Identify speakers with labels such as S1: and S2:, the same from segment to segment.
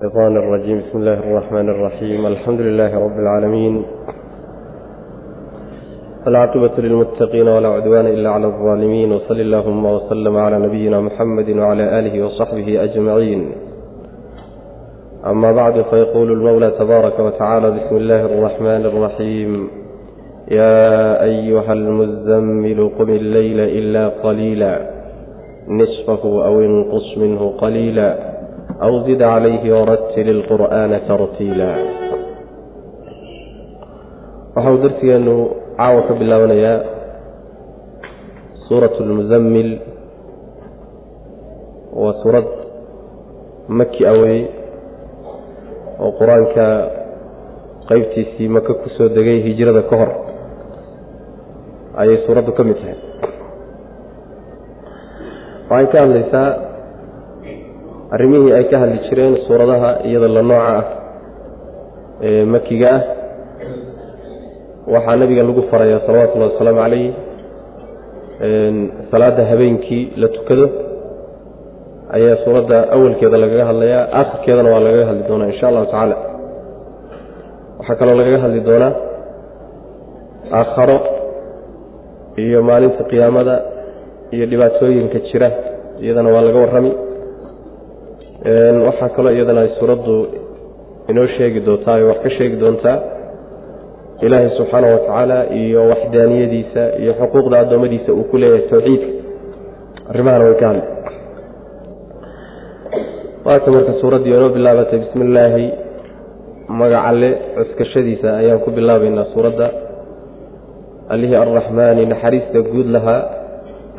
S1: الشيطان الرجيم بسم الله الرحمن الرحيم الحمد لله رب العالمين العاقبة للمتقين ولا عدوان إلا على الظالمين وصل اللهم وسلم على نبينا محمد وعلى آله وصحبه أجمعين أما بعد فيقول المولى تبارك وتعالى بسم الله الرحمن الرحيم يا أيها المزمل قم الليل إلا قليلا نصفه أو انقص منه قليلا أو زد عليه ورتل القرآن ترtiila waxau darsigeenu caawa ka bilaabanayaa suuraة الmuزmil waa suurad maki awey oo qur-aanka qeybtiisii maka ku soo degay hijrada ka hor ayay suuraddu ka mid tahay waxay ka hadlaysaa arrimihii ay ka hadli jireen suuradaha iyada la nooca ah ee makiga ah. Waxaa nebiga lagu faraya salawatullahi wasalaamu calayh salaadda habeenkii la tukado. Ayaa suuradda awalkeeda lagaga hadlayaa aakhirkeedana waa lagaga hadli doonaa insha allahu tacaala. Waxaa kaloo lagaga hadli doonaa aakharo iyo maalinta qiyaamada iyo dhibaatooyinka jira iyadana waa laga warrami waxaa kaloo iyadana ay suuraddu inoo sheegi doontaa ay wax ka sheegi doontaa ilaahay subxaana wa tacaala iyo waxdaaniyadiisa iyo xuquuqda addoommadiisa uu ku leeyahay towxiidka arrimahana way ka hadli. Waata marka suuraddii inoo bilaabatay bismi illaahi magacalle cuskashadiisa ayaan ku bilaabaynaa suuradda. Allihii arraxmaani naxariista guud lahaa.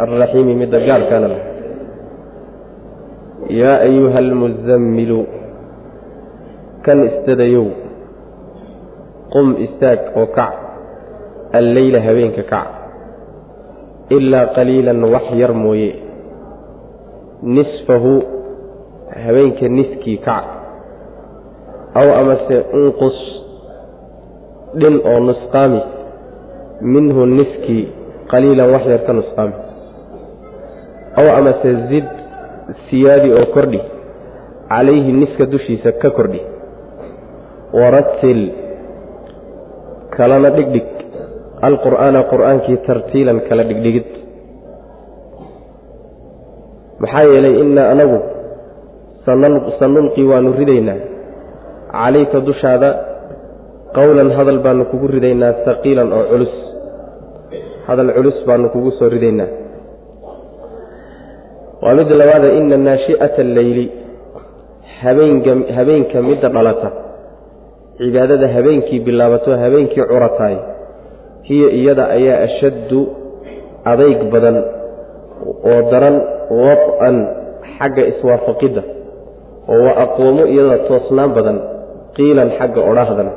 S1: Alraxiimi midda gaarkaana lahaa yaa ayuha almuzammilu kan istadayow qum istaag oo kac alleyla habeenka kac ilaa qaliilan wax yar mooye nisfahu habeenka niskii kac aw amase unqus dhin oo nusqaami minhu niskii qaliilan wax yar ka nusqaami aw amase zid siyaadi oo kordhi. Calayhi niska dushiisa ka kordhi. Waratil kalana dhigdhig. Alqur'aana qur'aankii tartiilan kala dhigdhigid. Maxaa yeelay innaa anagu sanulqi waanu ridaynaa. Calayka dushaada qowlan hadal baanu kugu ridaynaa saqiilan oo culus. Hadal culus baanu kugu soo ridaynaa waa midda labaada ina naashi'ata alleyli habeenka midda dhalata. Cibaadada habeenkii bilaabato habeenkii curataay. Hiya iyada ayaa ashaddu adayg badan oo daran wad-an xagga iswaafaqidda oo waa aqoomo iyada toosnaan badan qiilan xagga odhaahdana.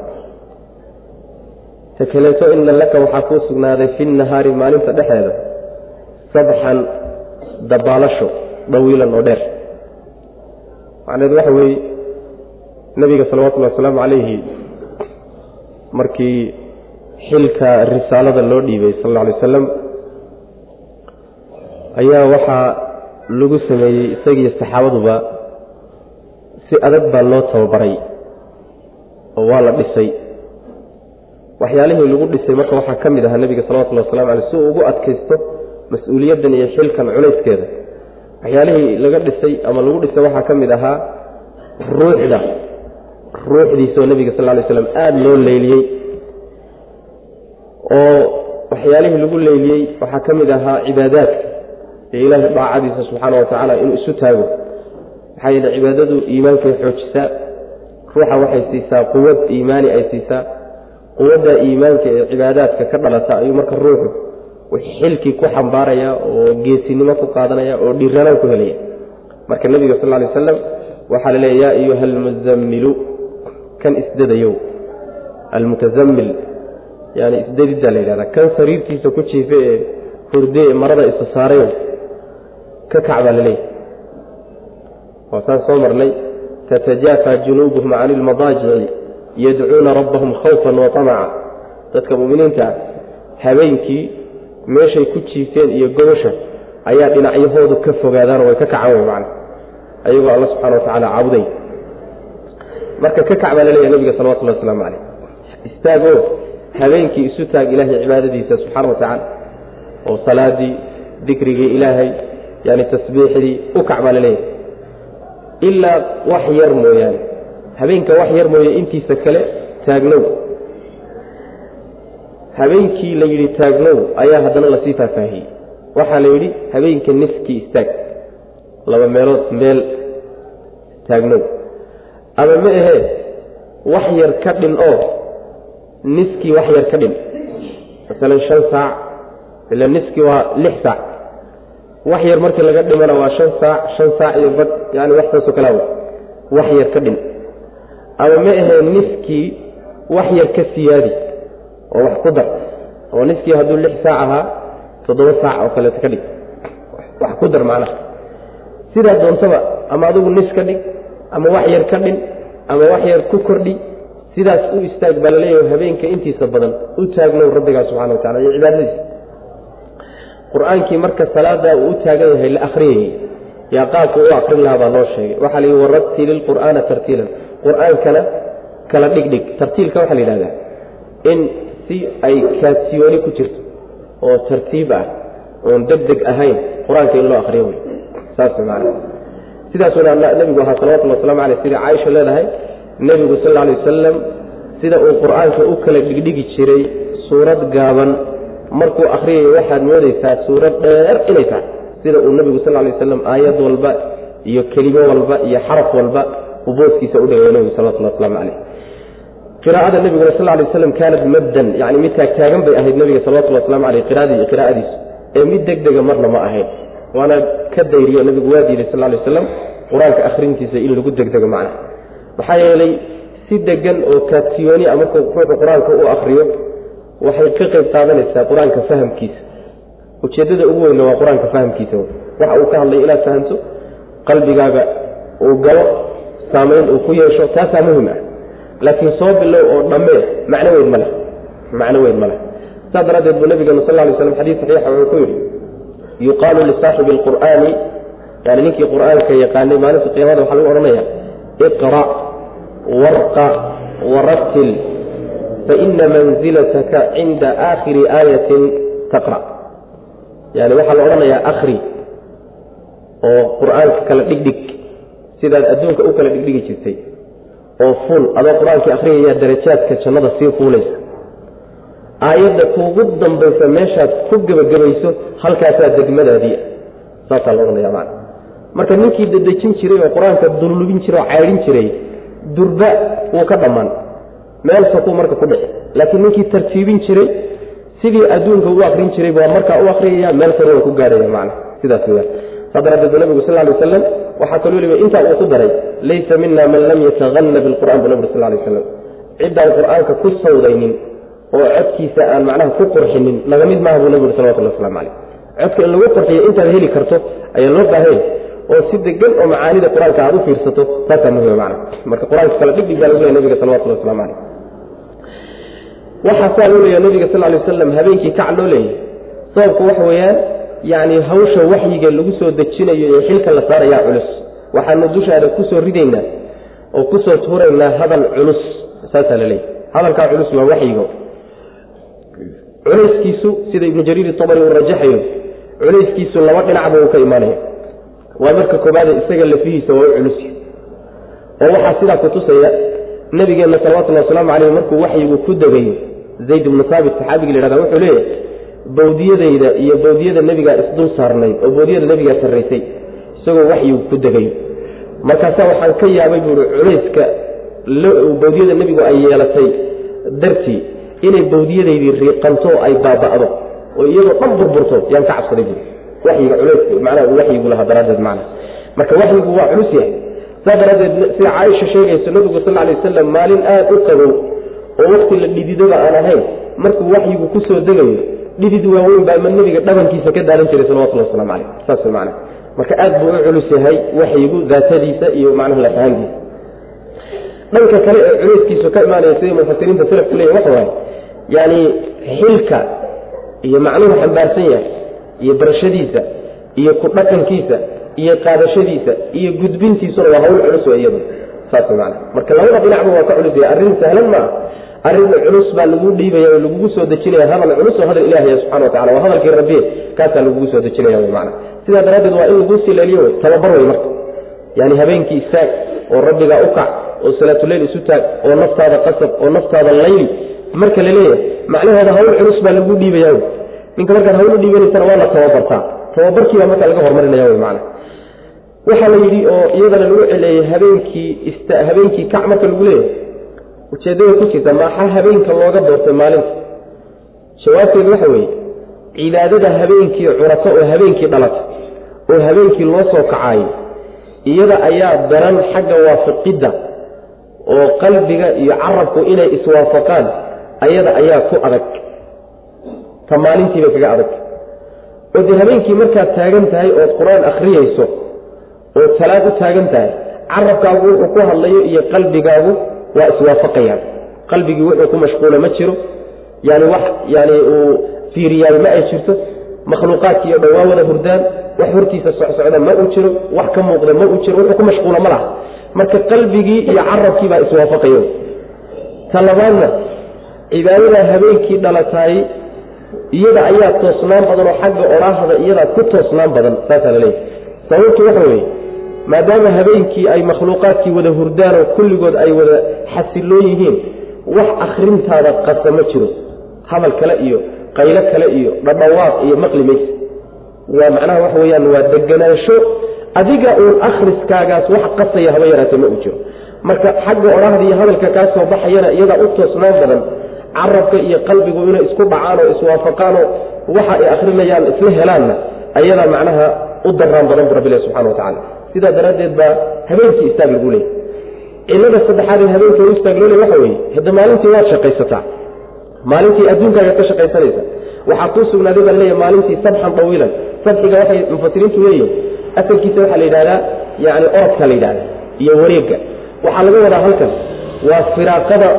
S1: Ta kaleeto ina laka waxaa kuu sugnaaday fi nahaari maalinta dhexeeda sabxan dabaalasho dhawiilan oo dheer. Macnaheedu waxa weeye nebiga salawatullhi wasalaamu calayhi markii xilka risaalada loo dhiibay sal alla alay wasalam ayaa waxaa lagu sameeyey isagiiyo saxaabaduba si adag baa loo tababaray oo waa la dhisay. Waxyaalihii lagu dhisay marka waxaa ka mid ahaa nebiga salawatullahi waslamu caleyh si uu ugu adkaysto mas'uuliyaddan iyo xilkan culayskeeda waxyaalihii laga dhisay ama lagu dhisay waxaa ka mid ahaa ruuxda. Ruuxdiisaoo nebiga sal ly slam aada loo leyliyey oo waxyaalihii lagu leyliyey waxaa ka mid ahaa cibaadaadka ee ilaahay daacadiisa subxaana wa tacaala inuu isu taago. Maxaa yeele cibaadadu iimaankay xoojisaa ruuxa waxay siisaa quwad iimaani ay siisaa. Quwadda iimaanka ee cibaadaadka ka dhalata ayuu marka ruuxu xilkii ku xambaaraya oo geesinimo ku qaadanaya oo dhiranaan ku helaya. Marka nebiga sal lay wasalam waxaa la leeya yaa ayuha almuzammilu kan isdadayow almutazammil yani isdadiddaa la yidhahda kan sariirtiisa ku jiife ee hurde ee marada isa saarayo ka kac baa la leeyahy waasaan soo marnay tatajaafa junuubuhum cani ilmadaajici yadcuuna rabbahum khawfan wa tamaca. Dadka mu'miniinta habeenkii meeshay ku jiifteen iyo gobosha ayaa dhinacyahoodu ka fogaadaanoo way ka kacan wey macna. Ayagoo alla subxana wa tacaala caabuday. Marka ka kac baa laleeyahy nabiga salawatullahi waslamu caleyh istaago habeenkii isu taag ilaahay cibaadadiisa subxaana wa tacaala oo salaadii dikrigii ilaahay yani tasbiixdii u kac baa la leeyahay ilaa wax yar mooyaane. Habeenka wax yar mooye intiisa kale taagnow habeenkii la yidhi taagnow ayaa haddana la sii faahfaahiyey waxaa la yidhi habeenka niskii istaag. Laba meelood meel taagnow. Ama ma ahee wax yar ka dhin oo niskii wax yar ka dhin masalan shan saac ila niskii waa lix saac. Wax yar markii laga dhimana waa shan saac shan saac iyo bad yani wax saasoo kalaa wax yar ka dhin ama ma ahee niskii wax yar ka siyaadi oo wax ku dar oo niskii hadduu lix saac ahaa toddoba saac oo kaleeto ka dhig. Wax ku dar macnaha. Sidaa doontaba ama adigu nis ka dhig ama wax yar ka dhin ama wax yar ku kordhi sidaas u istaag baa la leeyahay habeenka intiisa badan u taagnow rabbigaa subxana wa tacala iyo cibaadadiisa. Qur'aankii marka salaadaa uu u taagan yahay la akhriyayey yaa qaabka u akrin lahaa baa loo sheegay. Waxaa la yidhi waratili lqur'aana tartiilan. Qur'aankana kala dhigdhig tartiilka waxaa la yidhahdaa in si ay kaasiyooni ku jirto oo tartiib ah oon deg deg ahayn qur'aanka in loo akriyo wey saas maana sidaasuna nebigu ahaa salawatulli waslamu aleyh sida caaisha leedahay nebigu sal alay wasalam sida uu qur'aanka u kala dhigdhigi jiray suurad gaaban. Markuu akriyayo waxaad moodaysaa suurad dheer inay tahay. Sida uu nebigu sal lay waslam aayad walba iyo kelimo walba iyo xaraf walba uu booskiisa u dhigay nebigu salawatulli waslamu caleyh qiraa'ada nebiguna sal lay waslam kaanat maddan yani mid taagtaagan bay ahayd nebiga salawatulli waslamu aleyh qiraa'adiisu ee mid deg dega marna ma ahayn. Waana ka dayriyo nebigu waa diiday sal lay waslam qur'aanka akhrintiisa in lagu degdego macna. Maxaa yeelay si degan oo kaatiyooni a markuu ruuxu qur'aanka u akriyo waxay ka qayb qaadanaysaa qur'aanka fahamkiisa. Ujeeddada ugu weynna waa qur'aanka fahamkiisa. Waxa uu ka hadlay inaad fahamto qalbigaaga uu galo saamayn uu ku yeesho taasaa muhiim ah laakiin soo bilow oo dhammee macno weyn ma leh. Macno weyn ma leh. Saas daraaddeed buu nabigeenu sal lay slam xadiis saxiixa wuxuu ku yidhi yuqaalu lisaaxibi alqur'aani yani ninkii qur'aanka yaqaanay maalinta qiyaamada waxaa lagu odhanaya iqra' warqa warattil faina manzilataka cinda aakhiri aayatin taqra' yani waxaa la odhanayaa akhri oo qur'aanka kala dhigdhig sidaad adduunka u kala dhigdhigi jirtay oo ful adoo qur'aankii akhriyayaa darajaadka jannada sii fuulaysa. Aayadda kuugu dambaysa meeshaad ku gebagabayso halkaasaa degmadaadii saasaa la odhanaya man marka ninkii dadejin jiray oo qur'aanka dululubin jiray oo caydhin jiray durba wuu ka dhammaan. Meel sakuu marka ku dhici. Laakiin ninkii tartiibin jiray sidii adduunka u akrin jiray baa markaa u akriyaya meel sare waa ku gaadhaya man sidaas weyaan bu nabigu sal lay wasalam waxaa kaloo weliba intaa uu ku daray laysa mina man lam yatahanna bilqur'an bu nabig sal lay waslam ciddaan qur'aanka ku sawdaynin oo codkiisa aan macnaha ku qurxinin laga mid maaha buu nabigu salawatullah waslamu caleyh codka in lagu qurxiyo intaad heli karto ayaa loo baahanya oo si degan oo macaanida qur'aanka aad u fiirsato taasaa muhima macna. Marka qur'aanka kala dhigdhig baa lagu leeya nabiga salawatullah waslamu caleyh waxaa saa loo leeya nabiga sal lay wasalam habeenkii kac loo leeyahy sababku waxa weeyaan yacni hawsha waxyiga lagu soo dejinayo ee xilka la saarayaa culus. Waxaanu dushaada ku soo ridaynaa oo ku soo tuuraynaa hadal culus. Saasaa la leeyahy hadalkaa culus waa waxyigo. Culayskiisu sida ibnu jariir itabari uu rajaxayo culayskiisu laba dhinacba uu ka imaanaya. Waa marka koobaade isaga lafihiisa waa u culusya oo waxaa sidaa kutusaya nabigeenna salawatullhi wasalaamu caleyh markuu waxyigu ku degayo zayd ibnu saabit saxaabigii la yhahda wuxuu leeyahay bawdiyadayda iyo bawdiyada nebigaa isdul saarnayd oo bawdiyada nebigaa sarraysay isagoo waxyigu ku degayo markaasaa waxaan ka yaabay buui culayska bawdiyada nebigu ay yeelatay dartii inay bawdiyadaydii riiqanto ay baaba'do oo iyadoo dhan burburto yaan ka cabsaday buui waxyiga culays macnaha uu lahaa daraaddeed macna marka waxyigu waa culus yahay. Saa daraaddeed sida caaisha sheegayso nabigu sal alay wasalam maalin aad u qabow oo wakti la dhididoba aan ahayn markuu waxyigu ku soo degayo dhidid waaweyn baa ma nebiga dhabankiisa ka daalan jiray salawatullah waslamu caleyh saas man marka aad buu u culus yahay waxyigu daatadiisa iyo macnaha lafahankiisa dhanka kale ee culayskiisu ka imaanaya siday mufasiriinta salafku leeyahy waxa waaye yani xilka iyo macnuhu xambaarsan yahay iyo barashadiisa iyo ku dhaqankiisa iyo qaadashadiisa iyo gudbintiisuna waa hawl culus wa iyadu saas man marka labada dhinacba waa ka culusaya arrin sahlan maa arrin culus baa lagu dhiibaya oo lagugu soo dejinaya hadal culus oo hadal ilaahiya subxana watacala waa hadalkii rabbiye kaasaa lagugu soo dejinaya wy maana sidaa daraaddeed waa in laguu sileeliyo wey tababar wey marka. Yani habeenkii istaag oo rabbigaa u kac oo salaatuleyl isu taag oo naftaada qasab oo naftaada layli marka la macnaheeda hawl culus baa lagu dhiibaya wy ninka markaad hawl dhiibanaysana waa la tababartaa. Tababarkiibaa marka laga hormarinaya wy maana waxaa la yidhi oo iyadana lagu celeeyey habeenkii habeenkii kac marka lagu leeyahay ujeeddada ku jirta maxaa habeenka looga doortay maalinta. Jawaabteedu waxa weeye cibaadada habeenkii curato oo habeenkii dhalata oo habeenkii loo soo kacaayay iyada ayaa daran xagga waafiqidda oo qalbiga iyo carabku inay iswaafaqaan ayada ayaa ku adag. Ta maalintiibay kaga adag. Oo dee habeenkii markaad taagan tahay ood qur'aan akhriyayso oo talaad u taagan tahay carabkaagu wuxuu ku hadlayo iyo qalbigaagu waa iswaafaqayaan. Qalbigii wuxuu ku mashquula ma jiro. Yani wax yani uu fiiriyaay ma ay jirto. Makhluuqaadki iyo dhowaa wada hurdaan wax hortiisa socsocda ma uu jiro wax ka muuqda ma uu jiro wuxuu ku mashquula ma laha. Marka qalbigii iyo carabkii baa iswaafaqayo ta labaadna cibaadada habeenkii dhalataay iyada ayaa toosnaan badan oo xagga odhaahda iyadaa ku toosnaan badan saasaa la leeyahy sababtu waxa weeye maadaama habeenkii ay makhluuqaadkii wada hurdaan oo kulligood ay wada xasiloon yihiin wax akhrintaada qasa ma jiro. Hadal kale iyo qaylo kale iyo dhadhawaaq iyo maqli mayse waa macnaha waxa weyaan waa deganaansho adiga uun akhriskaagaas wax qasaya haba yaraatee ma uu jiro. Marka xagga odhahda iyo hadalka kaa soo baxayana iyadaa u toosnaan badan carabka iyo qalbigu inay isku dhacaan oo iswaafaqaanoo waxa ay akhrinayaan isla helaanna ayadaa macnaha u daraan badan bu rabbilah subxana wa tacala sidaa daraaddeed baa habeenkii istaag lagu leeyay. Cilada saddexaad ee habeenka u istaag loo leey waxa weeye hadda maalintii waad shaqaysataa. Maalintii adduunkaagaad ka shaqaysanaysa. Waxaa kuu sugnaaday baa leeyahy maalintii sabxan tawiilan sabxiga waxay mufasiriintu leeyihiin asalkiisa waxaa la yidhahdaa yani orodka la yidhahda iyo wareegga. Waxaa laga wadaa halkan waa firaaqada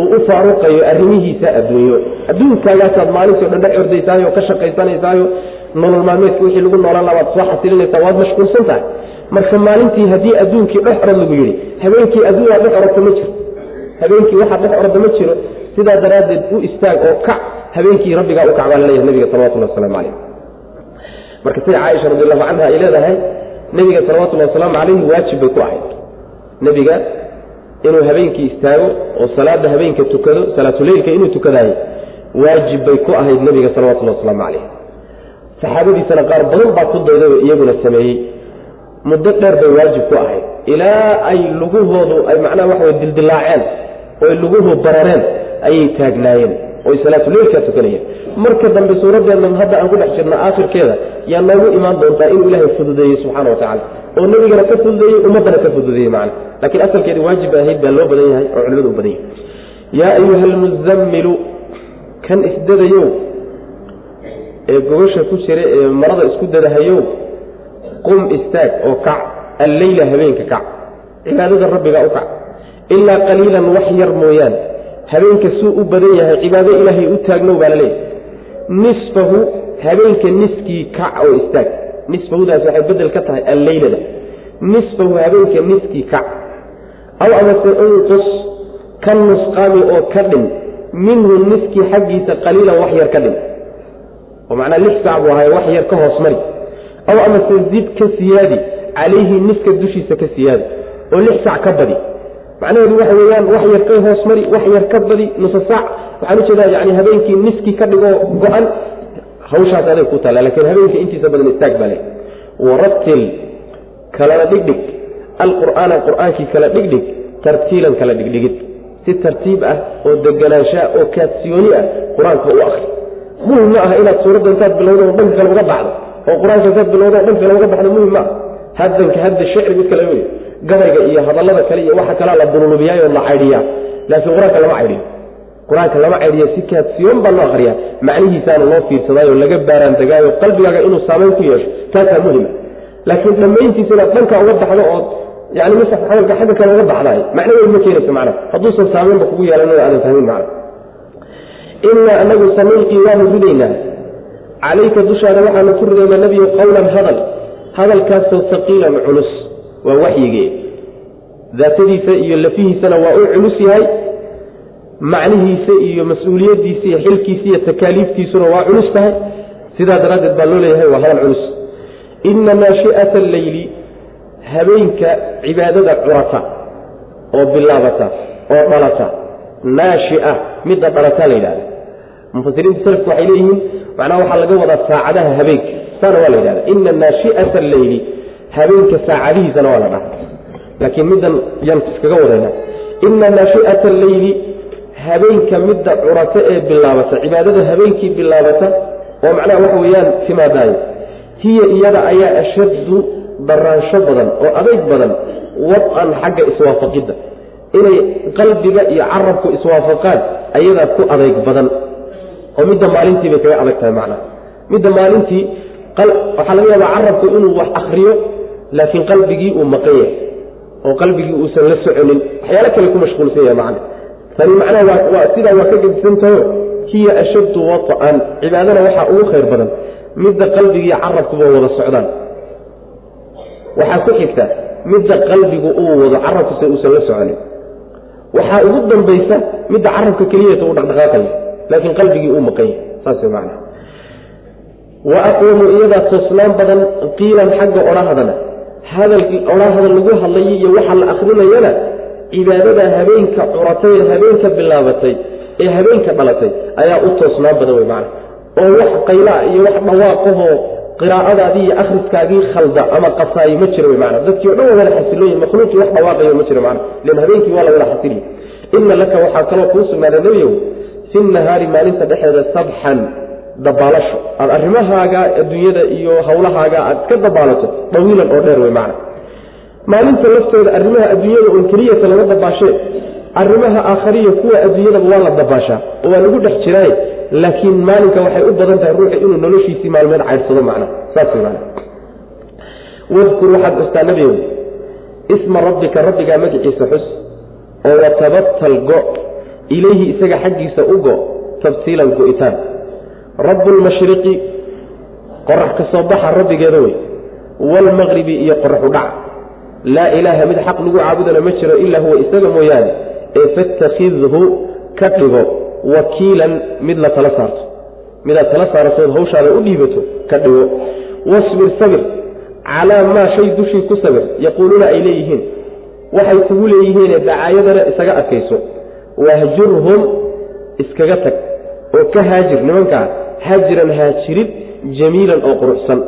S1: uu u faaruqayo arrimihiisa adduunyo. Adduunkaagaasaad maalintii o dhan dhex ordaysaayo ka shaqaysanaysaayo nolol maalmeedka wixii lagu noolaan labaad soo xasilinaysaa waad mashquulsan tahay marka maalintii haddii adduunkii dhex orod lagu yidhi habeenkii adduunyaa dhex orodta ma jiro. Habeenkii waxaa dhex orda ma jiro. Sidaa daraaddeed u istaag oo kac habeenkii rabbigaa u kac baa nabiga salawatullahi wasalaamu calayh marka sida caaisha radiallahu canha ay leedahay nebiga salawatullahi wasalaamu calayhi waajib bay ku ahayd. Nebiga inuu habeenkii istaago oo salaada habeenka tukado salaatuleylka inuu tukadaayo waajib bay ku ahayd nebiga salawatullahi wasalaamu calayh saxaabadiisana qaar badan baa ku daydaba iyaguna sameeyey. muddo dheer bay waajib ku ahayd. ilaa ay lugahoodu ay macnaha waxa way dildilaaceen oo ay luguhu barareen ayay taagnaayeen oy salaatuleylkaa tukanayeen. marka dambe suuraddeedna hadda aan ku dhex jirna aakhirkeeda yaa noogu imaan doontaa inuu ilaahay fududeeyey subxana wa tacala oo nebigana ka fududeeyey ummaddana ka fududeeyey macna. laakiin asalkeedi waajib ahayd baa loo badan yahay oo culimadu u badan yahay. yaa ayuha almuzammilu kan isdadayow ee gogosha ku jira ee marada isku dadahayow qum istaag oo kac alleyla habeenka kac cibaadada rabbiga u kac. Ilaa qaliilan wax yar mooyaane habeenka suu u badan yahay cibaado ilaahay u taagnow baa laleeyahy nisfahu habeenka niskii kac oo istaag. Nisfahudaas waxay bedel ka tahay alleylada nisfahu habeenka niskii kac. Aw amase unqus ka nusqaami oo ka dhin. Minhu niskii xaggiisa qaliilan wax yar ka dhin oo macnaa lix saac buu ahay wax yar ka hoos mari. Aw amase zid ka siyaadi calayhi niska dushiisa ka siyaadi oo lix saac ka badi. Macnaheedu waxa weeyaan wax yar ka hoos mari wax yar ka badi nusa saac waxaan u jeedaa yani habeenkii niskii ka dhigoo go-an hawshaas aday ku taalla lakiin habeenkii intiisa badan istaag baa le warattil kalana dhigdhig alqur'aana qur'aankii kala dhigdhig tartiilan kala dhigdhigid. Si tartiib ah oo deganaanshaa oo kaadsiyooni ah qur'aanka u akri muhiim ma aha inaad suuradda intaad bilowdo oo dhanka kale uga baxdo oo qur'aanka intaad bilowdo oo dhanka kale uga baxdo muhiim ma ah haddanka hadda shicri mid kale wey gabayga iyo hadallada kale iyo waxa kalea la dululubiyaayoo la caydhiyaa laakiin qur'aanka lama caydhiyo qur'aanka lama caydhiya si kaadsiyoon baa loo akriyaa macnihiisaana loo fiirsadaayo laga baaraan degaayo qalbigaaga inuu saamayn ku yeesho. Taasaa muhima laakiin dhammayntiisa inaad dhanka uga baxdo ood yani masax hadalka xagga kale uga baxdaay macno weyn ma keenaysa macna hadduusan saamaynba kugu yeelan aadan fahmin macna inaa anagu sanulqii waanu ridaynaa calayka dushaada waxaanu ku ridaynaa nebiyo qowlan hadal hadalkaasoo haqiilan culus waa waxyigee daatadiisa iyo lafihiisana waa u culus yahay macnihiisa iyo mas'uuliyaddiisa iyo xilkiisa iyo takaaliiftiisuna waa culus tahay sidaa daraaddeed baa loo leeyahay waa hadal culus ina naashi'ata alleyli habeenka cibaadada curata oo bilaabata oo dhalata naashia midda dhalata la yidhahda mufasiriinta salafku waxay leeyihiin macnaha waxaa laga wadaa saacadaha habeenka saana waa la yidhahda ina naashi'ata alleyli habeenka saacadihiisana waa la dhaha laakiin middan yaan iskaga wadayna ina naashi'ata alleyli habeenka midda curata ee bilaabata cibaadada habeenkii bilaabata oo macnaha waxa weeyaan timaadaayo. Hiya iyada ayaa ashaddu daraansho badan oo adayg badan wad-an xagga iswaafaqidda inay qalbiga iyo carabku iswaafaqaan ayadaa ku adayg badan. Oo midda maalintii bay kaga adag tahay macnaha midda maalintii waxaa laga yaabaa carabku inuu wax akriyo laakiin qalbigii uu maqan yahay. Oo qalbigii uusan la soconin waxyaalo kale ku mashquulsan yahay macna. Tani macnaha sidaa waa ka gedisantaho hiya ashaddu wata'an. Cibaadana waxaa ugu khayr badan midda qalbigiiyo carabkuba wada socdaan. Waxaa ku xigta midda qalbigu uu wado carabkuse uusan la soconin waxaa ugu dambaysa midda carabka keliyata uu dhaqdhaqaaqaya laakiin qalbigii uu maqan yahay saas macnaha. Wa aqwamu iyadaa toosnaan badan qiilan xagga odhahadana. Hadalkii odhahada lagu hadlayay iyo waxa la akrinayana cibaadada habeenka curatay ee habeenka bilaabatay ee habeenka dhalatay ayaa u toosnaan badan wey macna oo wax qaylaa iyo wax dhawaaqahoo qiraa'adaadii iyo akhriskaagii khalda ama qasaayi ma jiro macna dadkii o dhan waa wada xasilooyin makhluuqii wax dhawaaqayo ma jiro macna len habeenkii waa la wada xasiliy inna laka waxaa kaloo kuu sugnaaday nebiyow fi nahaari maalinta dhexeeda sabxan dabaalasho aad arrimahaaga adduunyada iyo hawlahaaga aad iska dabaalato dawiilan oo dheer wey macna maalinta laftooda arrimaha adduunyada un keliyata laga dabaashee arrimaha aakhariya kuwa adduunyadaba waa la dabaashaa. Oo waa lagu dhex jiraaye laakiin maalinka waxay u badan tahay ruuxi inuu noloshiisii maalmeed caydsado macna saas wey macna wadkur waxaad xustaa nebigow isma rabbika rabbigaa magaciisa xus oo watabatal go ilayhi isaga xaggiisa u go tabtiilan go-itaan rabbulmashriqi qorax ka soo baxa rabbigeeda wey. Waalmaqribi iyo qoraxu dhac. Laa ilaaha mid xaq lagu caabudana ma jiro ilaa huwa isaga mooyaane ee fattakhidhu ka dhigo wakiilan mid la tala saarto. Midaad tala saaratood hawshaada u dhiibato ka dhigo wasbir sabir calaa maa shay dushii ku sabir yaquuluuna ay leeyihiin. Waxay kugu leeyihiine dacaayadana isaga adkayso wahjurhum iskaga tag oo ka haajir nimankaa haajiran haajirid jamiilan oo quruxsan.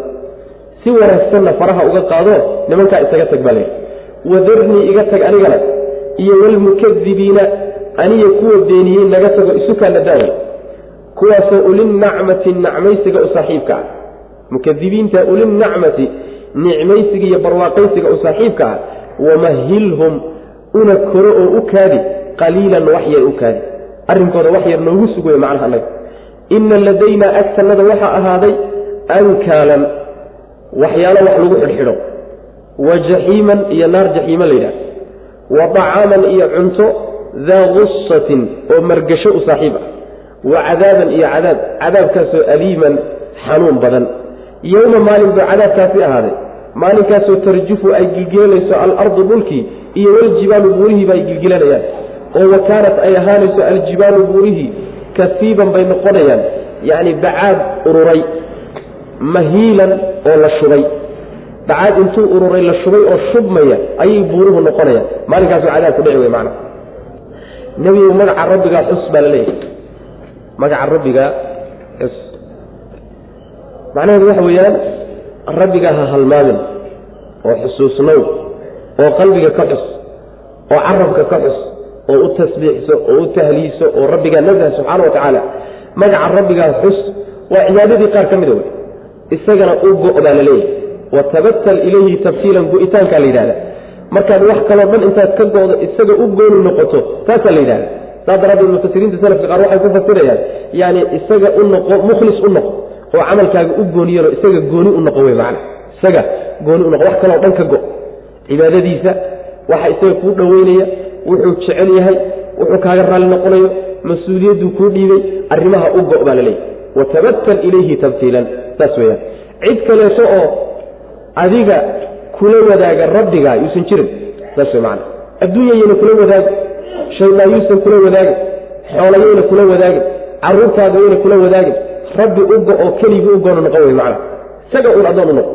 S1: Si wanaagsanna faraha uga qaado nimankaa isaga tag baa leehi wadarnii iga tag anigana iyo walmukadibiina aniga kuwa beeniyey naga tago isukaana daaway kuwaasoo ulinnacmati nacmaysiga u saaxiibka ah. Mukadibiinta ulinnacmati nicmaysiga iyo barwaaqaysiga u saaxiibka ah wamahilhum una koro oo u kaadi qaliilan wax yar u kaadi. Arrinkooda wax yar noogu sug wey macnaha annaga. Inna ladaynaa agtannada waxaa ahaaday ankaalan waxyaalo wax lagu xidhxidho. Wa jaxiiman iyo naar jaxiima la yidhaha wa dacaaman iyo cunto daa gusatin oo margasho u saaxiib ah wa cadaaban iyo cadaab cadaabkaasoo aliiman xanuun badan yowma maalin buu cadaabkaasi ahaaday maalinkaasoo tarjufu ay gilgilanayso alardu dhulkii iyo waljibaalu buurihiiba ay gilgilanayaan oo wa kaanat ay ahaanayso aljibaalu buurihii kasiiban bay noqonayaan yacni bacaad ururay mahiilan oo la shubay bacaad intuu ururay la shubay oo shubmaya ayay buuruhu noqonayaan maalinkaasoo cadaabku dhici wey macna nebigu magaca rabbigaa xus baa la leeyahay. Magaca rabbigaa xus. Macnaheedu waxa weeyaan rabbigaa ha halmaamin oo xusuusnow oo qalbiga ka xus oo carabka ka xus oo u tasbiixso oo u tahliiso oo rabbigaa nasah subxaana wa tacaala magaca rabbigaa xus waa cibaadadii qaar ka mida wey isagana u go' baa la leeyahay. Watabatal ilayhi tabtiilan go-itaankaa la yidhahda markaad wax kaloo dhan intaad ka go'do isaga u gooni noqoto taasaa la yidhahda saas daraaddeed mufasiriinta salafka qaar waxay ku fasirayaan yani isaga u noqo mukhlis u noqo oo camalkaaga u gooniyano isaga gooni u noqo wey macana isaga gooni u noqo wax kaloo dhan ka go' cibaadadiisa waxa isaga kuu dhoweynaya wuxuu jecel yahay wuxuu kaaga raalli noqonayo mas'uuliyadduu kuu dhiibay arrimaha u go' baa la leeyahy ilayhi tabtiilan saas weyaan cid kaleeto oo adiga kula wadaaga rabbigaa yuusan jirin. Saas wey macana adduunyayayna kula wadaagin shaydaayyuusan kula wadaagin xoolayayna kula wadaagin caruurtaada yayna kula wadaagin rabbi ugo oo keligii u goona wey macna. Isaga uun addoon u noqo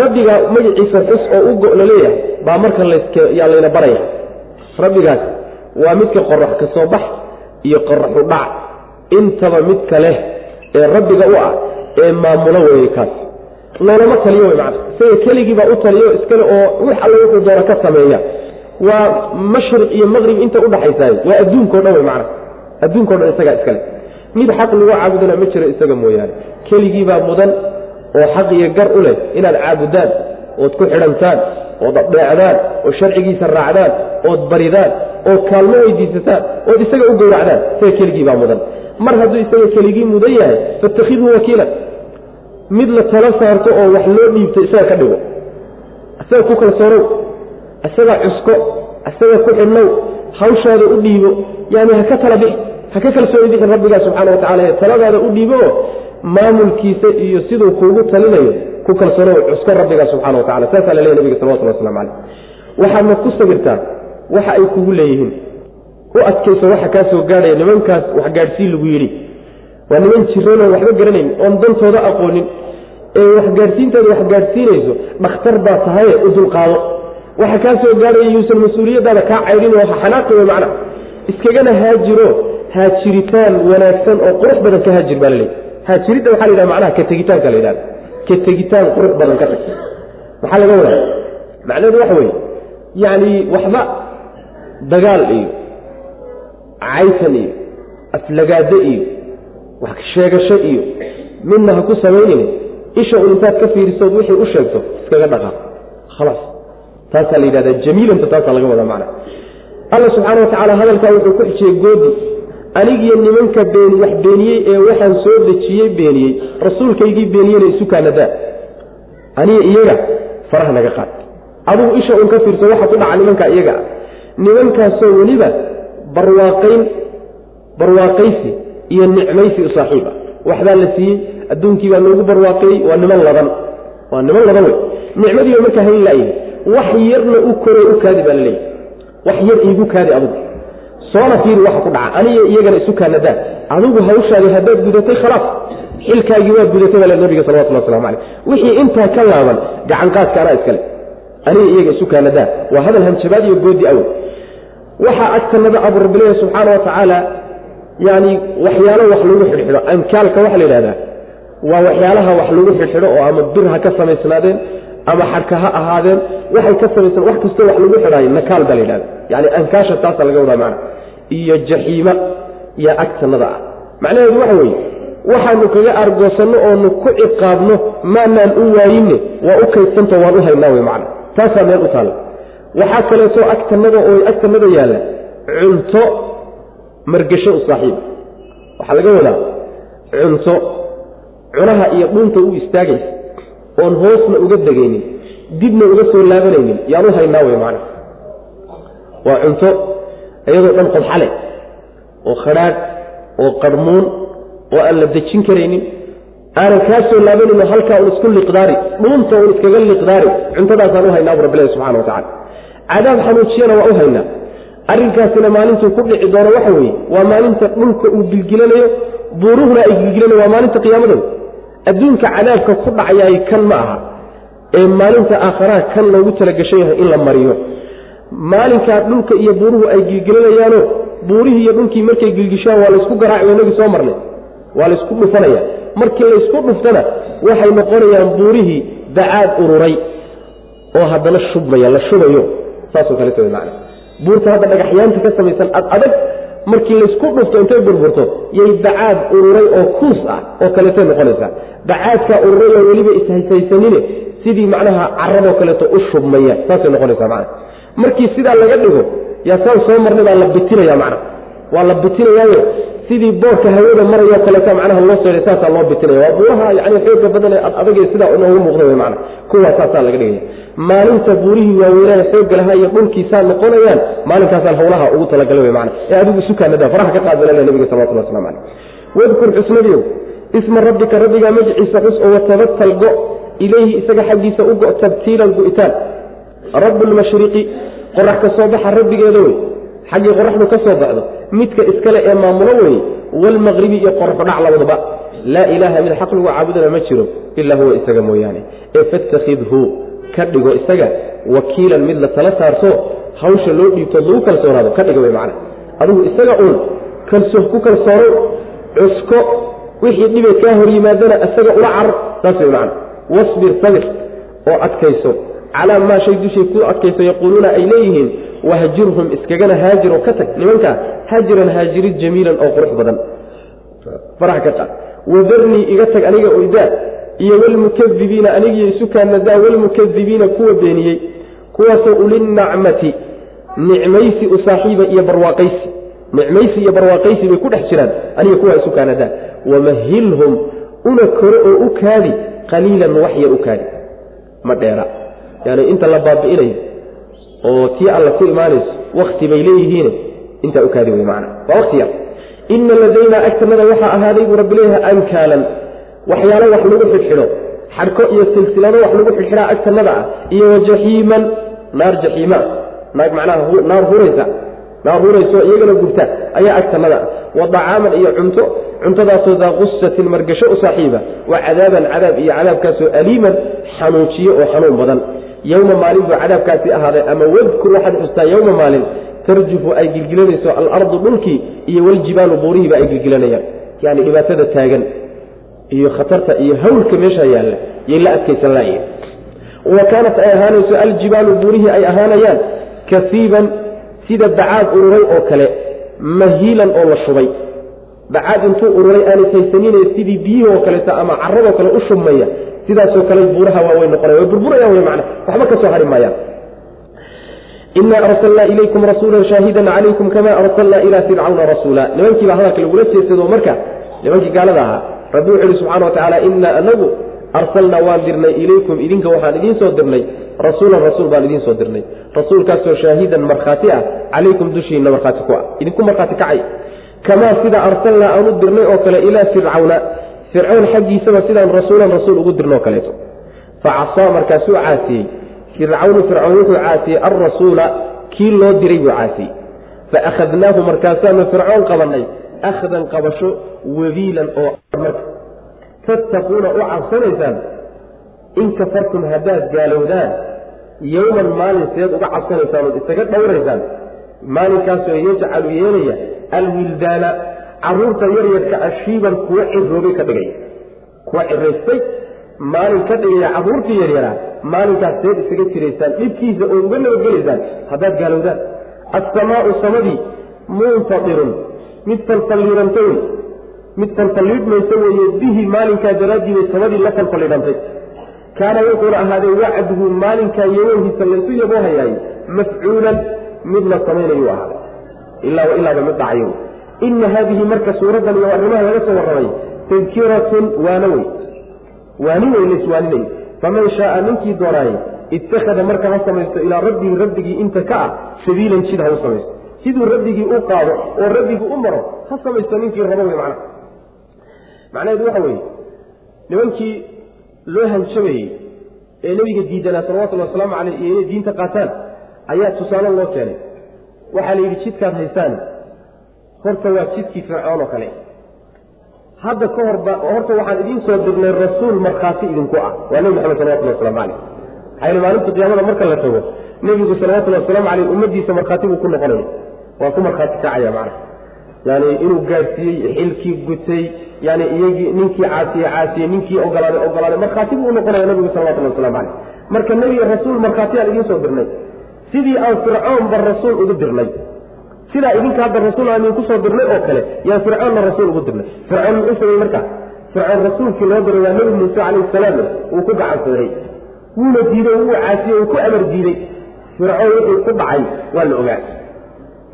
S1: rabbiga magaciisa xus oo u go baa marka yaa layna baraya. Rabbigaas waa midka qorax ka soo bax iyo qoraxu dhac. Intaba midka leh ee rabbiga u ah ee maamulo weeye kaas loolama taliyo macna. Isaga keligiibaa u taliyo iskale oo wix alle wuxuu doona ka sameeya. Waa mashriq iyo maqrib inta udhaxaysaay waa adduunkao dhan macna. Adduunkao dhan isagaa iskale. Mid xaq lagu caabudana ma jiro isaga mooyaane. Keligiibaa mudan oo xaq iyo gar u leh inaad caabudaan ood ku xidhantaan ood adheecdaan oo sharcigiisa raacdaan ood baridaan oo kaalmo weydiisataan ood isaga u gowracdaan isaga keligiibaa mudan. Mar hadduu isaga keligii mudan yahay fattakhidhu wakiilan mid la talo saarto oo wax loo dhiibto isaga ka dhigo. Isaga ku kalsoonow isaga cusko isaga ku xidhnow hawshaada u dhiibo yani ha tala bixi ha ka kalsooni bixin rabbigaa subxaana wa tacala taladaada u dhiibo maamulkiisa iyo siduu kuugu talinayo ku kalsoonow cusko rabbigaa subxana wa tacala saasaa la leeya nabiga salawatullah waslamu caleyh waxaadna ku sabirtaa waxa ay kugu leeyihiin u adkayso waxa kaa gaadhaya nimankaas wax gaadhsii lagu yidhi waa niman jiran oon waxba garanayn oon dantooda aqoonin. Ee waxgaadhsiintooda wax gaadhsiinayso dhakhtar baa tahaye u dulqaado. Waxa kaa gaadhaya yuusan mas'uuliyaddaada kaa caydhin oo xanaaqi wey macna. Iskagana haajiro haajiritaan wanaagsan oo qurux badan ka haajir baa laleeyahy haajiridda waxaa la yidhaha macnaha ka tegitaanka la yidhahda ka tegitaan qurux badan ka tag maxaa laga wadaa. Macnaheedu waxa weeye yacni waxba dagaal iyo caytan iyo aflagaado iyo wax sheegasho iyo midna ha ku samaynayni isha un intaad ka fiirisood wixii u sheegto iskaga dhaqaaq. Khalaas taasaa la yidhahdaa jamiilanta taasaa laga wadaa macna. Alla subxaana wa tacaala hadalkaa wuxuu ku xijiyey goodi. Anigiyo nimanka been wax beeniyey ee waxaan soo dejiyey beeniyey. Rasuulkaygii beeniyena isu kaanadaa aniga iyaga faraha naga qaad. Adugu isha un ka fiirso waxa ku dhaca nimankaa iyaga. Nimankaasoo weliba barwaaqayn barwaaqaysi iyo nicmaysi u saaxiib ah la siiyey adduunkii baa loogu barwaaqeeyey waa niman laban. Waa niman laban wey. Nicmadiiba markaa hayn laayihi wax yarna u kore u kaadi baa la leeyahy wax yar iigu kaadi adugu soona fiiri waxa ku dhaca. Aniga iyagana isu kaanadaa adigu hawshaadi haddaad gudatay khalaas xilkaagii waad gudatay baa nabiga salawatullah waslamu caleyh wixii intaa ka laaban gacanqaadka anaa iskale aniga iyaga isu kaanadaa waa hadal hanjabaad iyo goodi awoy waxaa agtanada abu rabbileeya subxaana wa tacaala yani waxyaalo wax lagu xidhxidho. Ankaalka waxaa la yidhahdaa waa waxyaalaha wax lagu xidhxidho oo ama bir ha ka samaysnaadeen ama xadhka ha ahaadeen waxay ka samaysan wax kastoo wax lagu xidhaayo nakaal baa la yidhahda yani ankaasha taasaa laga wadaa macna. Iyo jaxiima iyo agtanada ah macnaheedu waxa weeye waxaanu kaga argoosanno oonu ku ciqaabno maanaan u waayinne waa u kaydsanto waan u haynaa wey macna. Taasaa meel u taalla. Waxaa kaleeto agtanada oo agtanada yaalla cunto margasho u saaxiiba waxaa laga wadaa cunto cunaha iyo dhunta u istaagaysa oon hoosna uga degaynin dibna uga soo laabanaynin yaan u haynaa wey macna waa cunto iyadoo dhan qodxale oo khadhaadh oo qarhmuun oo aan la dejin karaynin. Aanan kaa soo laabanin oo halkaa un isku liqdaari dhuunta un iskaga liqdaari cuntadaasaan u haynaa bu rabbilahi subxana wa tacala cadaab xanuujiyana waa u haynaa arrinkaasina maalintuu ku dhici doono waxa weeye waa maalinta dhulka uu gilgilanayo buuruhuna ay gilgilanayo waa maalinta qiyaamada adduunka cadaabka ku dhacayaay kan ma aha ee maalinta aakharaha kan loogu talagashan yahay in la mariyo. Maalinkaa dhulka iyo buuruhu ay gilgilanayaano buurihii iyo dhulkii markay gilgishaan waa laysku garaaci inagii soo marnay waa laysku dhufanaya. Markii laysku dhuftana waxay noqonayaan buurihii dacaad ururay oo haddana shubmaya la shubayo. Saasoo kaleeto w macna buurta hadda dhagaxyaanta ka samaysan ad adag markii laysku dhufto intay burburto yay dacaad ururay oo kuus ah oo kaleetay noqonaysaa. Dacaadkaa ururay oo weliba ishaysaysanine sidii macnaha caraboo kaleeto u shubmaya saasay noqonaysaa macna. Markii sidaa laga dhigo yaa saan soo marnay baa la bitinaya macna. Waa la bitinayaayo sidii boorka hawada marayoo kaleeta macnaha loo soo saasaa loo bitinaya waa buuraha yani xooga badan ee adag sidaa inoogu muuqda w mana kuwaa saasaa laga dhigaya maalinta buurihii waaweynaa xooga lahaa iyo dhulkiisaa noqonayaan maalinkaasaan hawlaha ugu talagalay w mana ee adigu sukaanada faraha ka qaadbalala nabiga salawatullah waslamu caleyh wadkur xusnadiyow isma rabbika rabbigaa magiciisa xus oo watabatal go ilayhi isaga xaggiisa u go tabtiilan gu'itaan rabu qorax ka soo baxa rabbigeeda wey xaggii qoraxdu ka soo baxdo midka iskale ee maamulo wey waalmaqribi iyo qoraxu dhac labadaba laa ilaaha mid xaq lagu caabudana ma jiro ilaa huwa isaga mooyaane. Ee fattakhidhu ka dhigo isaga wakiilan mid la tala saarto hawsha loo dhiibtood lagu kalsoonaado ka dhiga wey macana adigu isaga uun kalso ku kalsoono cusko wixii dhibe kaa hor yimaadana isaga ula carar saas wey macana wasbir sabir oo adkayso. Calaa maa shay dushii ku adkayso yaquuluuna ay leeyihiin wahjirhum iskagana haajir oo ka tag nimankaa hajiran haajirin jamiilan oo qurux badan. Farax ka qaad wadarnii iga tag aniga oydaa iyo walmukadibiina anigiyo isukaanadaa walmukadibiina kuwa beeniyey. Kuwaasoo ulinacmati nicmaysi u saaxiiba iyo barwaaqaysi. Nicmaysi iyo barwaaqaysi bay ku dhex jiraan aniga kuwaa isukaanadaa wamahilhum una kore oo u kaadi qaliilan wax yar u kaadi. Ma dheera. Yani inta la baabi'inayo oo tii alla ku imaanayso wakti bay leeyihiin. Intaa u kaadi wey macana waa wakti yar. Ina ladaynaa agtanada waxaa ahaaday buu rabbi leeyahay ankaalan waxyaalo wax lagu xidhxidho. Xadhko iyo silsilado wax lagu xidhxidhaa agtanada ah. Iyo wajaxiiman naar jaxiima naag macnaha naar huraysa naar hurayso iyagana gubta ayaa agtanada ah. Wa dacaaman iyo cunto. Cuntadaasoo daa qusatin margasho u saaxiiba. Wa cadaaban cadaab iyo cadaabkaasoo aliiman xanuujiyo oo xanuun badan yowma maalin buu cadaabkaasi ahaaday. Ama wadkur waxaad xustaa yowma maalin tarjufu ay gilgilanayso alardu dhulkii iyo waljibaalu buurihiiba ay gilgilanayaan. Yani dhibaatada taagan iyo khatarta iyo hawlka meesha yaalla yay la adkaysan laayihin wa kaanat ay ahaanayso aljibaalu buurihii ay ahaanayaan kasiiban sida bacaad ururay oo kale mahiilan oo la shubay. Bacaad intuu ururay aanay haysanine sidii biyihii oo kaleeto ama caradoo kale u shubmaya sidaasoo kale buuraha waaweyn noqonaya way burburayaan wey macna waxba ka soo hari maayaan ina arsalnaa ilaykum rasuula shaahidan calaykum kama arsalnaa ilaa fircawna rasuula. Nimankii baa hadalka lagula jeedsado marka nimankii gaalada ahaa rabbi wuxu uhi subxana wa tacaala inaa anagu arsalnaa waan dirnay ilaykum idinka waxaan idiin soo dirnay rasuulan rasuul baan idiin soo dirnay. Rasuulkaasoo shaahidan markhaati ah calaykum dushiinna markhaati ku ah idinku markhaati kacay. Kamaa sida arsalnaa aan u dirnay oo kale ilaa fircawna fircoon xaggiisaba sidaan rasuulan rasuul ugu dirnoo kaleeto. Fa casaa markaasuu caasiyey. Fircawnu fircoon wuxuu caasiyey alrasuula kii loo diray buu caasiyey. Fa akhadnaahu markaasaanu fircoon qabannay akhdan qabasho wabiilan oo marka. Tattaquuna u cabsanaysaan in kafartum haddaad gaalowdaan yowman maalin seed uga cabsanaysaan ood isaga dhowraysaan. Maalinkaasoo yajcalu yeelaya alwildaana carruurta yaryarka ashiiban kuwa ciroobay ka dhigaya kuwa ciraystay maalin ka dhigaya caruurtii yaryaraa maalinkaas seed isaga jiraysaan dhibkiisa oo uga nabadgelaysaan haddaad gaalowdaan. Assamaau samadii munfadirun mid falfalliidhanta wey mid falfalliidhmaysa weeye bihi maalinkaa daraaddii bay samadii la falfalliidhantay kaana wuxuuna ahaaday wacduhu maalinkaa yawowhiisa laysu yaboo hayaay mafcuulan mid la samaynayuu ahaaday. Ilaa wa ilaaba mid dhacayo ina haadihi marka suuraddan iyo arrimaha laga soo warramay tadkiratun waana wey. Waani wey laiswaaninayo faman shaaa ninkii doonaaye ittakhada marka ha samaysto ilaa rabbihi rabbigii inta ka ah sabiilan jid ha u samaysto. Siduu rabbigii u qaado oo rabbigii u maro ha samaysto ninkii rabo wey macnaha. Macnaheedu waxa weeye nimankii loo hanjabayey ee nebiga diidanaa salawatullhi wasalaamu caleyh iyo inay diinta qaataan ayaa tusaale loo keenay. Waxaa la yidhi jidkaad haysaan horta waa jidkii fircoon oo kale. Hadda ka horba horta waxaan idiin soo dirnay rasuul markhaati idinku ah. Waa nebi maxamed salawatulli waslamu caleyh maxaa maalinta qiyaamada marka la tago. Nebigu salawatullhi wasalaamu caleyh ummadiisa markhaati buu ku noqonaya waa ku markhaati kacaya macnaha. Yani inuu gaadhsiiyey xilkii gutay yani iyagii ninkii caasiye caasiye ninkii ogolaaday ogolaaday markhaati buu unoqonaya nabigu salawatulli waslamu caleyh marka nebiga rasuul markhaati aan idiin soo dirnay. Sidii aan fircoonba rasuul ugu dirnay sidaa idinka hadda rasuul aan idinku soo dirnay oo kale yaan fircoonna rasuul ugu dirnay. Fircoon muxuu samey marka fircoon rasuulkii loo diray waa nebi muuse calayhi salaam wuu ku gacansaday wuuna diiday wuu caasiyey wuu ku amar diiday. Fircoon wuxuu ku dhacay waa la ogaa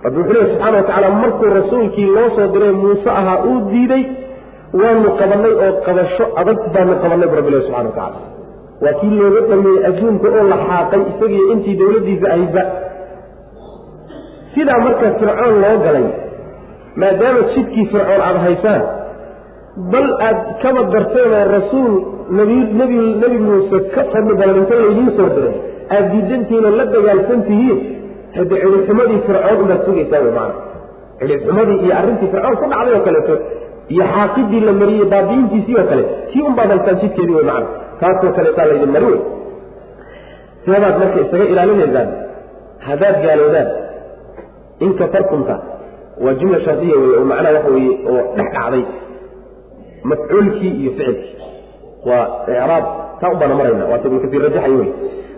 S1: rabbi wuxuu leey subxana wa tacaala markuu rasuulkii loo soo diray muuse ahaa uu diiday waanu qabannay oo qabasho adag baanu qabannay bu rabbi ilahi subxana wa tacala waa kii looga dhameeyey adduunka oo la xaaqay isagiyo intii dowladdiisa ahaydba sidaa marka fircoon loo galay maadaama jidkii fircoon aada haysaan bal aad kaba darteenoo rasuul nbi nebi muuse ka fadli badan inta laydiin soo diray aada diidantihiinoo la dagaalsan tihiin hade cidibxumadii fircoon umaad sugaysaa wy maana cidibxumadii iyo arrintii fircoon ku dhacday oo kaleeto iyo xaaqidii la mariyey baabi'intiisii oo kale tii un baad haystaan jidkeedii wey macana taasoo kaleetaa laydin mari wey seebaad marka isaga ilaalinaysaan haddaad gaaloodaan in kafartumta waa jumla shardiya wey oo macnaha waxa weye oo dhex dhacday. Mafcuulkii iyo ficilkii. Waa icraab taa u baana marayna waata ibnu kasiir rajaxay wey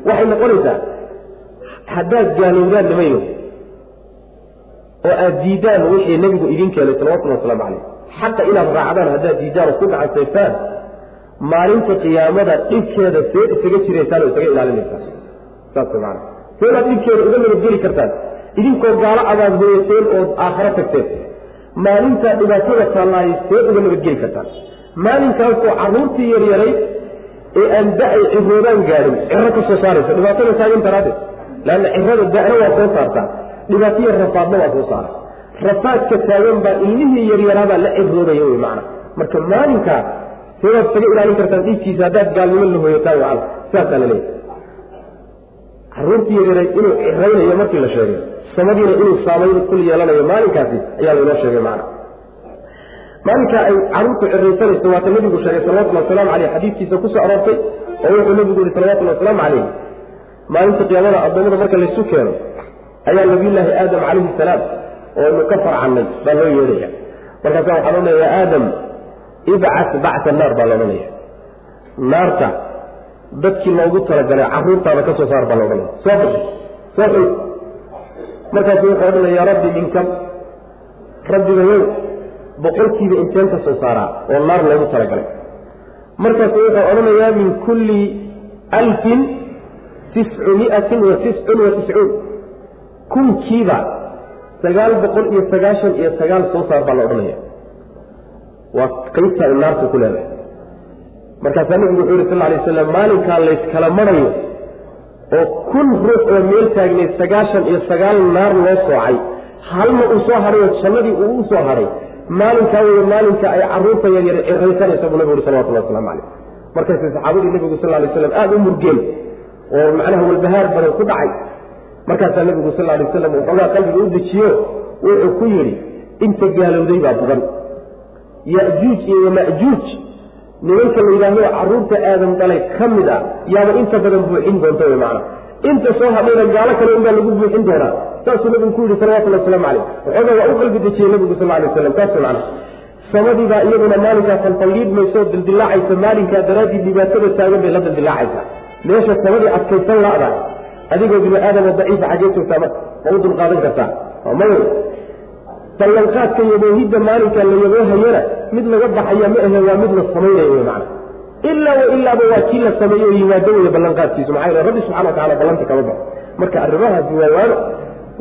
S1: waxay noqonaysaa haddaad gaalowdaan nimayo oo aad diidaan wixii nebigu idin keenay salawatullhi waslamu calayh. Xaqa inaad raacdaan haddaad diidaan oo ku gacansaysaan maalinta qiyaamada dhibkeeda seed isaga jiraysaan oo isaga ilaalinaysaan saas maana seedaad dhibkeeda uga nabadgeli kartaan idinkoo gaalo hoyateen ood aakharo tagteen. Maalintaa dhibaatada taallaaye seed uga nabadgeli kartaan. Maalinkaasoo carruurtii yaryaray ee aan da'ay ciroodaan gaadhin ciro ka soo saaraysa. Dhibaatada taagan daraaddeed leanna cirada da'na waa soo saartaa. Dhibaataiyo rafaadna waa soo saara. Rafaadka taagan baa ilmihii yaryaraabaa la ciroodaya wey macana marka maalinkaa seedaad isaga ilaalin kartaan dhiigkiisa haddaad gaalnimo la hoyataan macana sidaasaa la leeyahy carruurtii yaryaray inuu ciraynayo markii la sheegay samadiina inuu saamayn kul yeelanayo maalinkaasi ayaa laynoo sheegay macana maalinkaa ay carruurtu ciraysanayso waata nebigu sheegay salawatulli wasalaamu caleyh xadiidkiisa ku soo aroortay oo wuxuu nebigu yihi salawatullhi wasalaamu calayh maalinta qiyaamada addoommada marka laysu keeno ayaa nabiyullaahi aadam calayhi salaam oo inu ka farcannay baa loo yeedhaya. Markaasa waxaa loo leeya aadam ibcas bacta naar baa loodhanaya naarta dadkii loogu talagalay carruurtaada ka soo saar baa loodhanaya soo baxi soo xul markaasu wuxuu odhanaya yaa rabbi minkam rabbigayow boqolkiiba inteen ka soo saaraa oo naar loogu talagalay. Markaasu wuxuu odhanayaa min kulli alfin tiscu miatin wa tiscun wa tiscuun. Kunkiiba sagaal boqol iyo sagaashan iyo sagaal soo saar baa la odhanaya waa qaybta ay naarta ku leedahay. Markaasaa nabigu wuxuu yhi sal ly aslam maalinkaa layskala marayo oo kun ruux oo meel taagnay sagaashan iyo sagaal naar loo soocay. Halna uu soo hadhay oo jannadii uu u soo hadhay maalinkaa wey maalinka ay carruurta yaryar ciraysanaysa buu nabigu ui salawatullah waslamu calayh. Markaasay saxaabadii nebigu sal lay slam aada u murgeen oo macnaha walbahaar badan ku dhacay. Markaasaa nebigu sal lay waslam waxoogaa qalbiga u dejiyo wuxuu ku yidhi inta gaalowday baa badan. Yajuuj iyo wamajuuj nimanka la yidhaahdo carruurta aadan dhalay ka mid ah yaaba inta badan buuxin doonta wy macana inta soo hadhayna gaalo kale unbaa lagu buuxin doonaa. Saasuu nabigu ku yidhi salawatulli waslamu calayh. Waxoogaa waa u qalbi dejiyey nebigu sal lay waslam saas macana samadii baa iyaduna maalinkaa falfalliidmaysoo dildilaacaysa maalinkaa daraaddii dhibaatada taagan bay la dildilaacaysaa meesha samadii adkaysan la'da adigoo bini aadamo daciifa xaggee joogtaa marka ma u dulqaadan kartaa maya ballanqaadka yaboohidda maalinkaa la yaboohayana mid laga baxaya ma ahe waa mid la samaynayo wy macana ilaa wa ilaaba waa kii la sameeyo yimaado wey ballanqaadkiisu maxaa yele rabbi subxana wa tacala ballanti kama baxo. Marka arrimahaasi waa waano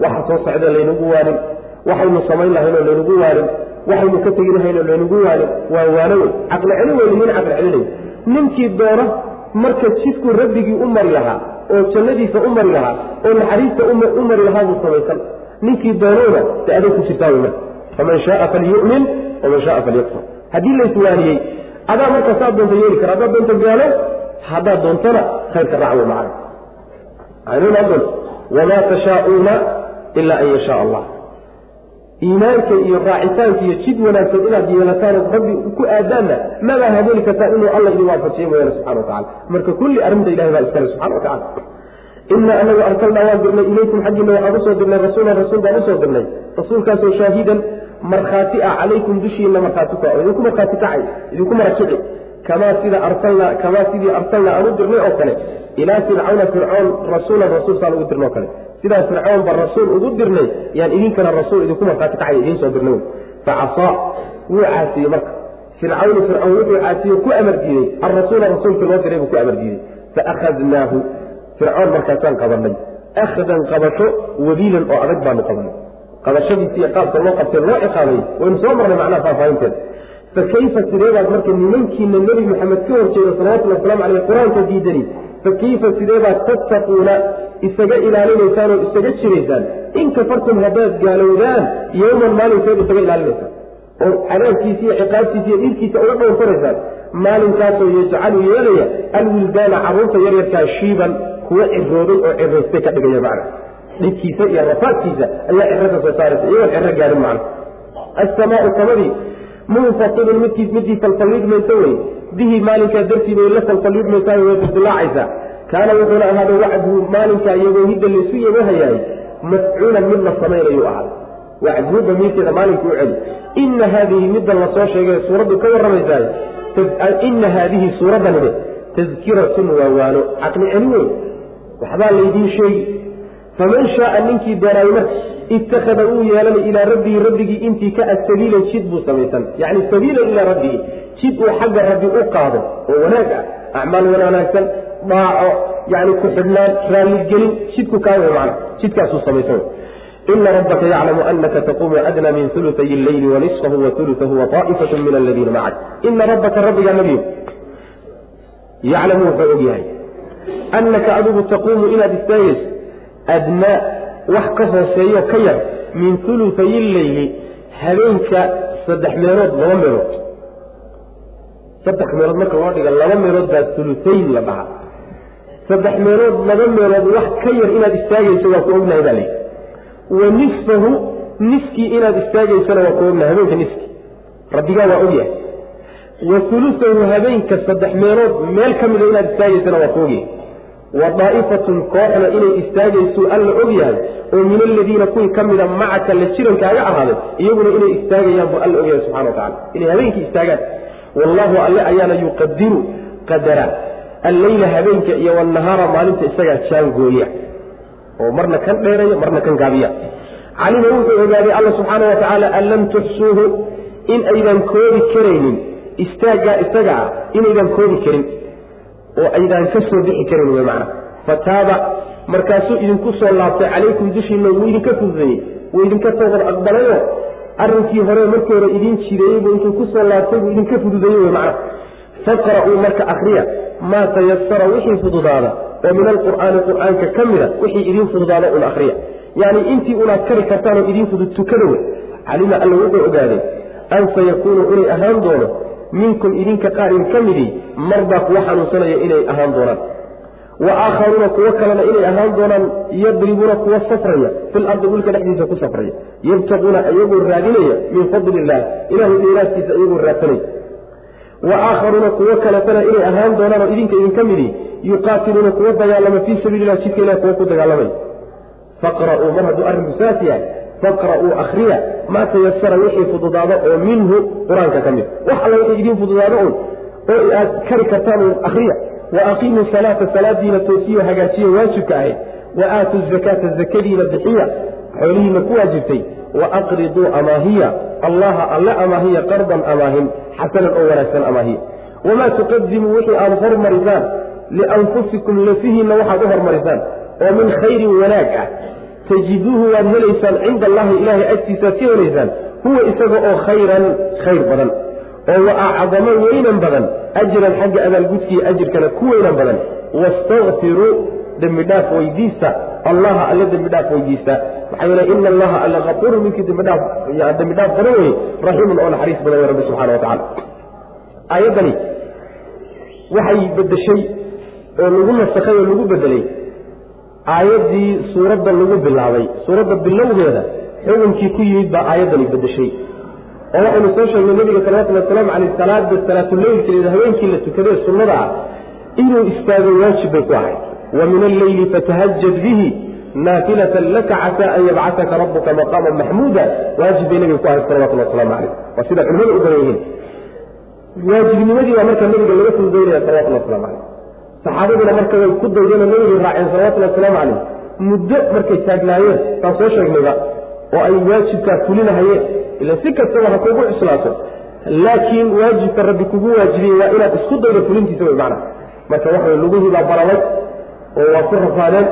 S1: waxa soo socda laynagu waanin waxaynu samayn lahaynoo laynagu waanin waxaynu ka tegi lahaynoo laynagu waanin waa waano wey caqli celin wey nin caqli celinayo ninkii doono marka jidkuu rabbigii u mari lahaa oo jannadiisa u mari lahaa oo naxariista u mari lahaa buu samaysan ninkii doonowna de aday ku jirtaa wey marka faman shaaa falyu'min waman shaaa falyakfur. Haddii layswaaniyey adaa marka saa doonta yeeli kara haddaad doonto gaalo haddaad doontona khayrka raac wey macana doonto wamaa tashaa'uuna ilaa an yashaa allah. Iimaanka iyo raacitaanka iyo jid wanaagsan inaad yeelataan rabbi ku aadaanna mabaa habeeli kartaa inuu alla idin waafajiye mooyaane subxana wa tacala marka kulli arrinta ilahay baa iskale subxana wa tacala ina anagu arsalnaa waan dirnay ilaykum xaggiina waxaan u soo dirnay rasuulan rasuul baan u soo dirnay. Rasuulkaasoo shaahidan markhaati ah calaykum dushiina markhaati ku idinku markhaati kacay idinku marakici kamaa sida arsalnaa kamaa sidii arsalnaa aan u dirnay oo kale. Ilaa fircawna fircoon rasuulan rasuul saan ugu dirnay oo kale. Sidaa fircoon baan rasuul ugu dirnay yaan idinkana rasuul idinku markhaati kacay idiin soo dirnay. Facasaa wuu caasiyey marka. Fircawnu fircoon wuxuu caasiye ku amar diiday alrasuula rasuulkii loo diray buu ku amar diiday faakhadnaahu fircoon markaasaan qabanay. Akhdan qabasho wabiilan oo adag baanu qabanay. Qabashadiisi iyo qaabka loo qabtay loo ciqaabay. Waynu soo marnay macnaha faahfaahinteeda fa kayfa sideebaad marka nimankiina nebi maxamed ka hor jeeda salawatullhi waslamu caleyh qur'aanka diidani. Fa kayfa sideebaad tattaquuna isaga ilaalinaysaan oo isaga jiraysaan? In kafartum haddaad gaalowdaan yowman maalinkeed isaga ilaalinaysaan. Oo cadaabkiisa iyo ciqaabtiisa iyo dhiirkiisa uga dhowrsanaysaan maalinkaasoo yajcalu yeelaya alwildaana carruurta yaryarkaa shiiban kuwa cirooday oo ciraystay ka dhigaya macna dhibkiisa iyo rafaadkiisa ayaa cirada soo saaraysa iyagoon ciro gaarin macna asamaau samadii munfatilun midkii midii falfalliidmaysa wey bihi maalinkaa dartii bay la falfalliidmaysaa way dildulaacaysaa kaana wuxuuna ahaada wacduhu maalinkaa iyagoo hidda laysu yeebahayaay mafcuulan mid la samaynayu ahaa. Wacduhu damiirkeeda maalinka u celi. Ina haadihi middan la soo sheegay suuraddu ka warramaysaay ina haadihi suuraddanide tadkiratun waa waano caqli celi wey waxbaa laydiin sheegi faman shaaa ninkii marka ittakhada uu yeelanay ilaa rabbihi rabbigii intii ka ag sabiilan jid buu samaysan. Yacni sabiilan ilaa rabbihi jid uu xagga rabbi u qaado oo wanaag ah acmaal wanaagsan dhaaco yani ku xidhnaan raalligelin jidku kaa wey macna jidkaasuu samaysan ina rabbaka yaclamu anaka taquumu adna min ulutay wanisfahu wa ulutahu wa min aladiina macak ina rabbaka rabbigaa nabiyo yaclamu wuxuu og yahay annaka adigu taquumu inaad istaagayso adnaa wax ka hooseeyo ka yar min ulutayi illeyli habeenka saddex meelood laba meelood saddex meelood marka loo dhiga laba meelood baa ulutayn la dhahaa saddex meelood laba meelood wax ka yar inaad istaagayso waa ku ognahay baa layidhi wa nisfahu niskii inaad istaagaysana waa ku ognahay habeenka niski rabbigaa waa ogyahay wa ulusahu habeenka saddex meelood meel ka mida inaad istaagaysana waa ku ogyahay wa daa'ifatun kooxna inay istaagayso alla og yahay oo min aladiina kuwii ka mida macaka la jirankaaga ahaaday iyaguna inay istaagayaan buu alla ogyahay subxana wa tacala inay habeenkii istaagaan. Wallaahu alle ayaana yuqadiru qadara. Alleyla habeenka iyo wanahaara maalinta isagaa jaangooya. Oo marna kan dheereeya marna kan gaabiya. Calima wuxuu ogaaday alla subxaana wa tacaala an lam tuxsuuhu in aydan koobi karaynin istaaggaa isaga ah inaydan koobi karin oo aydaan ka soo bixi karin wey macna. Fataaba markaasuu idinku soo laabtay calaykum dushiina wuu idinka fududeeyey wuu idinka toobad aqbalayo. Arrinkii hore markii hore idiin jireeyey buu intuu ku soo laabtay buu idinka fududeeyey wey macna. Faqra'uu marka akriya maa tayasara wixii fududaada oo min alqur'aani qur'aanka ka mida wixii idiin fududaada un akriya yacni intii unaad kari kartaanoo idiin fudud tukada wey. Calima alla wuxuu ogaaday an sayakuunu inay ahaan doono minkum idinka qaar ka midii mardaa kuwa xanuunsanaya inay ahaan doonaan. Wa aakharuuna kuwo kalena inay ahaan doonaan yadribuuna kuwa safraya fil ardi dhulka dhexdiisa ku safraya. Yabtaquuna iyagoo raadinaya min fadli illah ilahay dheeraadkiisa iyagoo raadsanaya. Wa aakharuuna kuwo kaletana inay ahaan doonaan oo idinka idinka midii yuqaatiluuna kuwa dagaalama fii sabiililah jidka ilah kuwa ku dagaalamay. Faqra'uu mar hadduu arrinku saas yahay faqra'uu akhriya maa tayasara wixii fududaado oo minhu qur'aanka ka mid wax alla wixii idiin fududaado un oo aad kari kartaan un akhriya wa aqiimuu salaata salaadiina toosiyo hagaajiya waajibka ahayd wa aatuu zakaata zakadiina bixiya xoolihiina ku waajibtay wa aqriduu amaahiya allaha alle amaahiya qardan amaahin xasanan oo wanaagsan amaahiya wamaa tuqadimuu wixii aad hormarisaan lianfusikum lafihiinna waxaad u hormarisaan oo min khayrin wanaag ah tajiduuhu waad helaysaan cinda allahi ilaahay agtiisaad ka helaysaan huwa isaga oo khayran khayr badan. Oo wa acdamo weynan badan. Ajran xagga abaalgudkiiyo ajirkana ku weynan badan. Wastakfiruu dembi dhaaf weydiista. Allaha alle dembi dhaaf weydiista. Maxaa yeele ina allaha alle kafuuru minkii dembidhaaf dembi dhaaf badan weye raxiimun oo naxariis badan wey rabbi subxana wa tacala aayaddani waxay bedeshay oo lagu nasakhay oo lagu bedelay aayaddii suuradda lagu bilaabay suuradda bilowgeeda xukunkii ku yimid baa aayaddani bedeshay oo waxaynu soo sheegnay nabiga salawatulli wasalaamu caleyh salaada salaatuleylkeeda habeenkii la tukadee sunnada ah inuu istaago waajib bay ku ahayd. Wa min alleyli fatahajad bihi naafilatan laka casaa an yabcataka rabbuka maqaama maxmuuda waajib bay nabiga ku ahayd salawatulli wasalaamu caleyh waa sida culimadu u badan yihiin. Waajibnimadii baa marka nabiga laga fududaynaya salawatulli waslamu caleyh saxaabaduna marka way ku daydeenoo nabigay raaceen salawatullhi wasalaamu caleyh muddo markay taagnaayeen taan soo sheegnayba oo ay waajibkaa fulinahayeen ila si kastaba ha kugu cuslaato laakiin waajibka rabbi kugu waajibiyey waa inaad isku daydo fulintiisa wey macna marka waxaway lugihii baa baralay oo waa ku rafaadeen.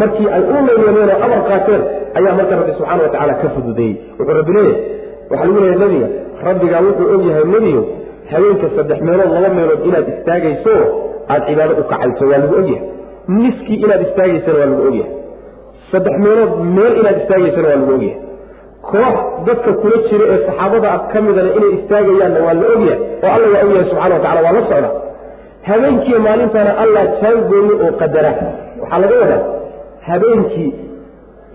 S1: Markii ay u leynameen oo amar qaateen ayaa marka rabbi subxana wa tacaala ka fududeeyey. Wuxuu rabbi leeyahay waxaa lagu leeyahay nebiga rabbigaa wuxuu og yahay nebiyo habeenka saddex meelood laba meelood inaad istaagayso aad cibaado u kacayso waa lagu ogyahay. Niskii inaad istaagaysana waa lagu ogyahay. Saddex meelood meel inaad istaagaysana waa lagu ogyahay. Koox dadka kula jira ee saxaabada ka midana inay istaagayaanna waa la ogyahay oo alla waa ogyahay subxana wa tacala waa la socda. Habeenkiiyo maalintaana allah jaangooye oo qadara. Waxaa laga wadaa habeenkii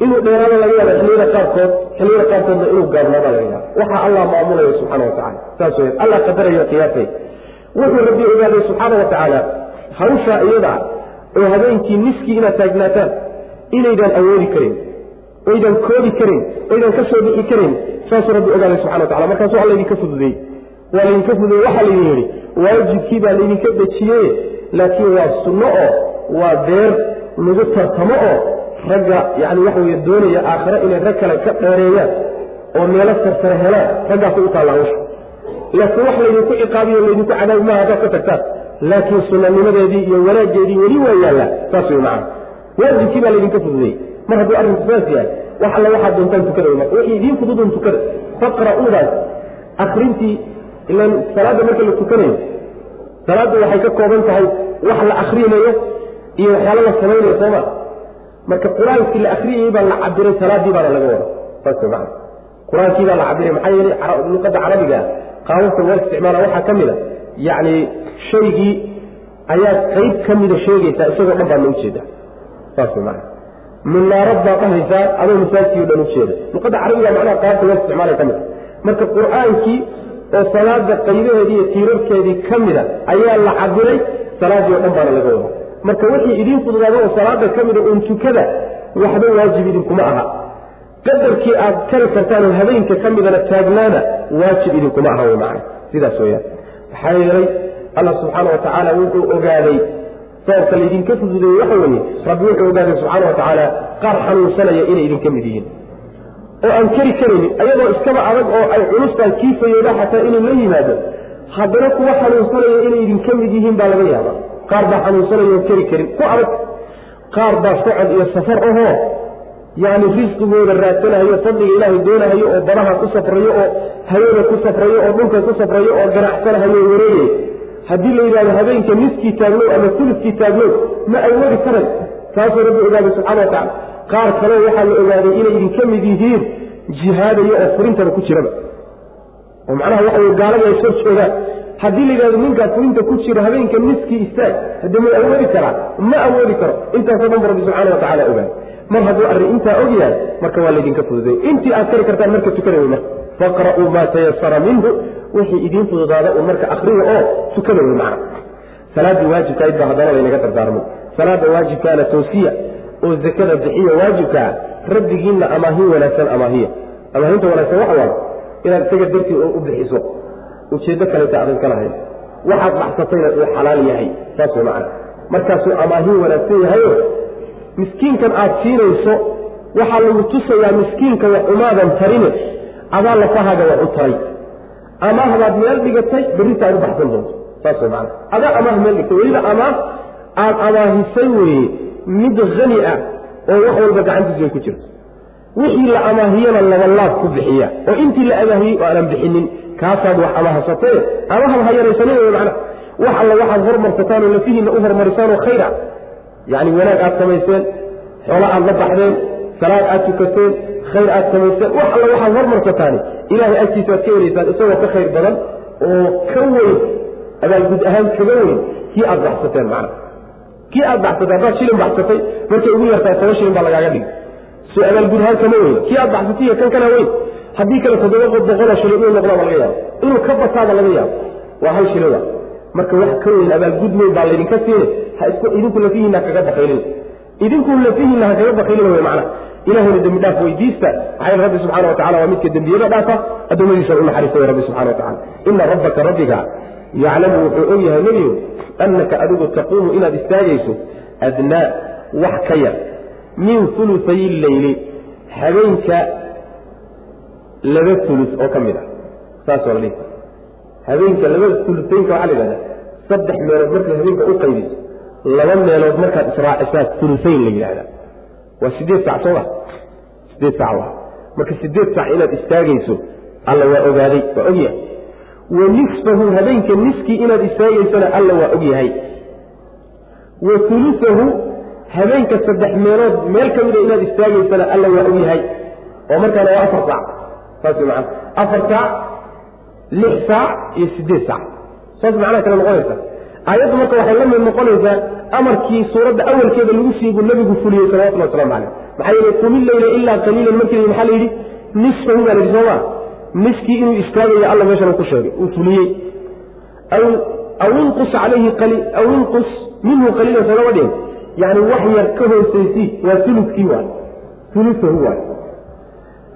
S1: inuu dheeraado laga yaaba xilliyada qaarkood xilliyada qaarkoodna inuu gaabnaada laga yaaba waxa allah maamulaya subxaana watacala saas wey allah qadarayo qiyaasay wuxuu rabbi ogaaday subxaana wa tacaala hawshaa iyada oo habeenkii niskii inaad taagnaataan inaydaan awoodi karin oydan koobi karin oydan ka soo bixi karin saasuu rabbi ogaaday subxana watacala markaasuu alla idinka fududeeyey waa laydinka fududeeye waxaa laydin yidhi waajibkii baa laydinka dejiye laakiin waa sunno oo waa beer lagu tartamo oo ragga yani waxa weye doonaya aakhare inay rag kale ka dheereeyaan oo meelo sarsare helaan raggaasay u taalla hawsha laakiin wax laydinku ciqaabiyo laydinku cadaabi maaha haddaad ka tagtaan. Laakiin sunanimadeedii iyo wanaaggeedii weli waa yaallaa. Saas wey macana waajibkii baa laydinka fududeeyey. Mar hadduu arrinku saas yahay wax alle waxaad doontaan tukada wey marka wixii idiin fududun tukada faqra'uudaas akrintii ilan salaadda marka la tukanayo salaadda waxay ka kooban tahay wax la akrinayo iyo waxyaalo la samaynayo sooma marka qur'aankii la akriyayey baa la cabiray salaadii baana laga wada. Saas maa qur'aankii baa la cabiray maxaa yeelay luqadda carabiga qaababka loo isticmaala waxaa ka mid a yacni shaygii ayaad qayb ka mida sheegaysaa isagoo dhan baadna ujeeda saas maa minaarad baad dhahaysaa adoo masaajkii o dhan ujeeda luqadda carabiga macnaha qaababka loo isticmaalay ka mid marka qur'aankii oo salaada qaybaheedii iyo tiirarkeedii ka mida ayaa la cabiray salaadii o dhan baana laga wada marka wixii idiin fududaada oo salaada ka mida uun tukada waxba waajib idinkuma aha qadarkii aad kari kartaanoo habeenka ka midana taagnaana waajib idinkuma aha macana sidaas weyaan maxaa yeelay allah subxaana wa tacaala wuxuu ogaaday sababka laydinka fududeeyey waxa weeye rabbi wuxuu ogaaday subxaana wa tacaala qaar xanuunsanaya inay idinka mid yihiin. Oo aan keri karaynin ayadoo iskaba adag oo ay culustaan kiifayooda xataa inuu la yimaado haddana kuwa xanuunsanaya inay idinka mid yihiin baa laga yaaba qaar baa xanuunsanaya oo keri karin ku adag. Qaar baa socod iyo safar ahoo yani risqigooda raadsanahayo fadliga ilaahay doonahayo oo badaha ku safrayo oo hawada ku safrayo oo dhulka ku safrayo oo ganacsanahayo wareegay. Haddii la yidhahdo habeenka niskii taaglow ama uluskii taaglow ma awoodi karay taasuu rabbi ogaaday subxana watacala qaar kaleo waxaa la ogaaday inay idinka mid yihiin jihaadayo oo furintaba ku jiraba. Oo macnaha waxa wey gaalada ay soo joogaan. Haddii la yidhahdo ninkaa furinta ku jira habeenka niskii istaag hadde ma awoodi karaa ma awoodi karo intaasoo dhan bu rabbi subxana watacala ogaaday mar hadduu arrin intaa og yahay marka waa laydinka fududeey intii aad kari kartaan marka tukada wey marka faqra'uu maa tayasara minhu. Wixii idiin fududaada un marka akriya oo tukada wey macna salaaddii waajibkaayd baa haddana laynaga dardaarmay. Salaada waajibkaana toosiya oo zakada bixiya waajibkaa rabbigiinna amaahin wanaagsan amaahiya. Amaahinta wanaagsan waxa waaye inaad isaga dartii u bixiso. Ujeeddo kaleta adan ka lahayn waxaad baxsatayna uu xalaal yahay saas way macana markaasuu amaahin wanaagsan yahayo miskiinkan aad siinayso waxaa lagu tusayaa miskiinka wax umaadan tarine adaa lafahaaga wax u taray. Amaahbaad meel dhigatay berrita aad u baxsan doonto. Saas macana adaa amaah meel dhigtay. Weliba amaah aad amaahisay weeye mid hani ah oo wax walba gacantiisu ay ku jirto. Wixii la amaahiyana labalaab ku bixiya. Oo intii la amaahiyey oo aanan bixinin kaasaad wax amaahsatee amahaba ha yaraysanin macana wax alla waxaad hormarsataan oo lafihiinna u hormarisaanoo khayr yacni wanaag aad samayseen xoolo aad la baxdeen salaad aad tukateen khayr aad samayseen wax alla waxaad hormarsataani ilaahay agtiisa aad ka helaysaan isagoo ka khayr badan oo ka weyn abaalgud ahaan kaga weyn kii aad baxsateen macana kii aad baxsatay haddaad shilin baxsatay markay ugu yartaa toban shilin baa lagaaga dhigi so abaalgud ahaan kama weyn. Kii aad baxsatay iyo kan kana weyn. Haddii kale toddoba boqoloo shilin inuu noqdaaba laga yaabo inuu ka bataaba laga yaabo waa hal shilin marka wax ka weyn abaalgud weyn baa laydinka isku idinku lafihiina kaga bakaylina idinku lafihiina ha kaga bakaylina wey macna. Ilahayna dembi dhaaf weydiista. Maxaa yeele rabbi subxana wa tacala waa midka dembiyada dhaafa addoommadiisa u naxariista way rabbi subxana wa tacala ina rabbaka rabbiga yaclamu wuxuu og yahay nebigu annaka adigu taquumu inaad istaagayso adnaa wax ka yar. Min ulusayi leyli habeenka laba ulus oo ka mid ah. Saas la dhihi habeenka laba ulusaynka waxaa la saddex meelood markaad habeenka u qaybiso laba meelood markaad israacisaa ulusayn la yidhahdaa. Waa sideed sac sooma sideed sac waa. Marka sideed sac inaad istaagayso alla waa ogaaday waa og yahay. Wa nisfahu habeenka niskii inaad istaagaysana alla waa og yahay. Wa ulusahu habeenka saddex meelood meel ka mida inaad istaagaysana alla waa og yahay. Oo markaana waa afar saac. Saas way macana afar saac lix saac iyo sideed saac saas macnaha kale noqonaysa. Aayaddu marka waxay la mid noqonaysaa amarkii suuradda awalkeeda lagu siiyey buu fuliyey salawatullah waslamu caleyh maxaa yeele qumi leyla ilaa qaliilan markii maxaa la yidhi? Nisfahu baa la yidhi sooma niskii inuu istaagayo alla meeshana ku sheegay uu fuliyey. Aw inqus calayhi aw inqus minhu qaliilan soogama dhihin. Yani wax yar ka hoosaysi waa ulukii waay. Ulusahu waay.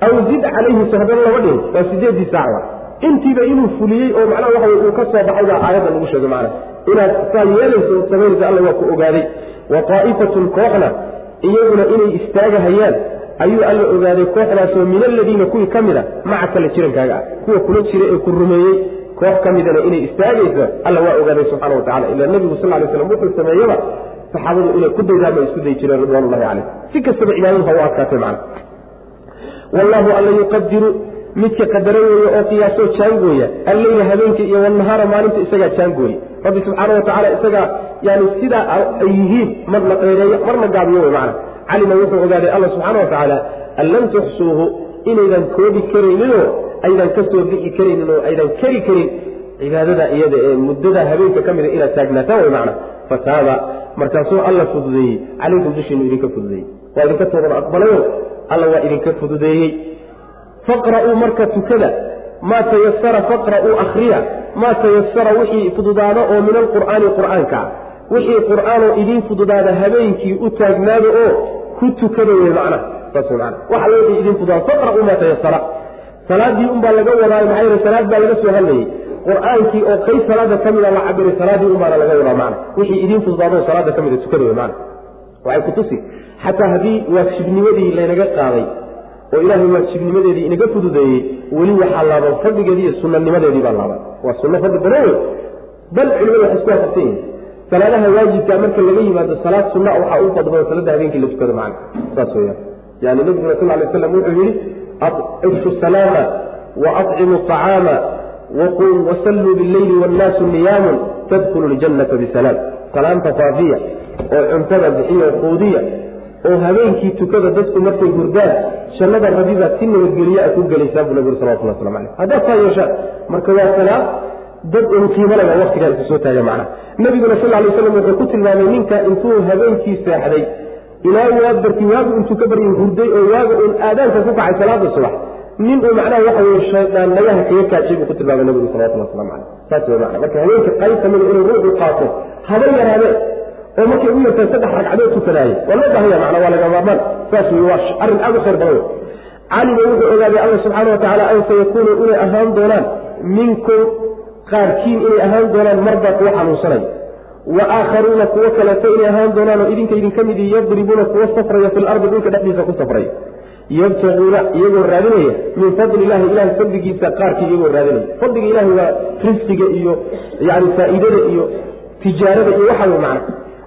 S1: Aw zid calayhi so haddana lama dhihin waa sideedii saac waay intiiba inuu fuliyey oo macnaha waxa uu ka soo baxay baa aayadda lagu sheegay macna inaad saa yeelayso oo samaynaysa alla waa ku ogaaday. Wa qaa'ifatun kooxna iyaguna inay istaagahayaan ayuu alla ogaaday kooxdaasoo min aladiina kuwii ka mid a maca kale jirankaaga ah. Kuwa kula jira ee ku rumeeyey koox ka midana inay istaagayso alla waa ogaaday subxana watacala ila nebigu sal lay slam wuxuu sameeyeba saxaabadu inay ku daydaan bay isku dayi jireen ridwanullahi caleyh si kastaba cibaadadu u adkaatay macna wallahu alla yuqadiru midka qadara weeye oo qiyaasoo jaangooya alleyla habeenka iyo walnahaara maalinta isagaa jaangooya rabbi subxaana watacala isagaa yani sidaa ay yihiin marna dheereeyo marna gaabiyo wey macna. Calima wuxuu ogaaday alla subxaana wa tacaala an lam tuxsuuhu inaydan koobi karayninoo aydan ka soo bixi karaynin oo aydan keri karin cibaadada iyada ee muddada habeenka ka mida inaad taagnaataan way macna. Fataaba markaasuu alla fududeeyey. Calaykum dushiinu idinka fududeeyey. Waa idinka tooban aqbalayo? Alla waa idinka fududeeyey faqra'uu marka tukada maa tayasara faqra'uu akhriya maa tayasara wixii fududaada oo min alqur'aani qur'aanka wixii qur'aanoo idiin fududaada habeenkii u taagnaada oo ku tukada wey macnaha saas macana waxa la wixii idiin fududaada faqra'uu maa tayasara salaadii unbaa laga wadaayo maxaa yeele salaad baa laga soo hadlayey qur'aankii oo qayb salaada ka mida la cabiray salaadii unbaana laga wadaa macna. Wixii idiin fududaado salaada ka mida tukada wey macna. Waxay kutusi xataa haddii waajibnimadii laynaga qaaday oo ilaahay waajibnimadeedii inaga fududeeyey weli waxaa laaban fadligeedii iyo sunanimadeedii baa laaban waa sunno fadli badan bal culimadu waxay isku waafaqsan yihiin salaadaha waajibka marka laga yimaado salaad sunna waxaa u fadbado salaada habeenkii la tukado macna. Saas weyaan yani nabiguna sal lay slam wuxuu yidhi ifshu salaama wa acimu acaama wasalluu bileyli wannaasu niyaamun tadkulu ljannata bisalaam salaamta faafiya oo cuntada bixiyo quudiya oo habeenkii tukada dadku markay hurdaan jannada rabibaad si nabadgelye a ku gelaysaa buu nabigu salawatullah waslamu aleyh haddaad saa yeeshaan marka waa salaad dad un qiimalaya waktigaa isu soo taaga macnaha. Nabiguna sal lay slam wuxuu ku tilmaamay ninka intuu habeenkii seexday ilaa waabarkii waagu intuu ka baryay hurday oo waaga uun aadaanka ku kacay salaada subax nin uu macnaha waxa weye shaydaan nagaha kaga kaajay buu ku tilmaamay nabigu salawatullah waslamu caleyh saas wey macna marka habeenka qayb ka mida inuu ruuxu qaato haba yaraade oo markay u yartahay saddex ragcadood tukanaaye waa loo baahanya macna waa laga maarmaan saas wey waa arrin aad u khayr badan. Calima wuxuu ogaaday alla subxaana wa tacala an sayakuunu inay ahaan doonaan minkum qaarkiin inay ahaan doonaan mardaa kuwa xanuunsanaya wa aakharuuna kuwo kaleeto inay ahaan doonaan oo idinka idinka midii yadribuuna kuwa safraya fi lardi dhulka dhexdiisa ku safraya yabtaguuna iyagoo raadinaya min fadli ilahi ilahay fadligiisa qaarkii iyagoo raadinaya. Fadliga ilahi waa risqiga iyo yani faa'iidada iyo tijaarada iyo waxa wey macna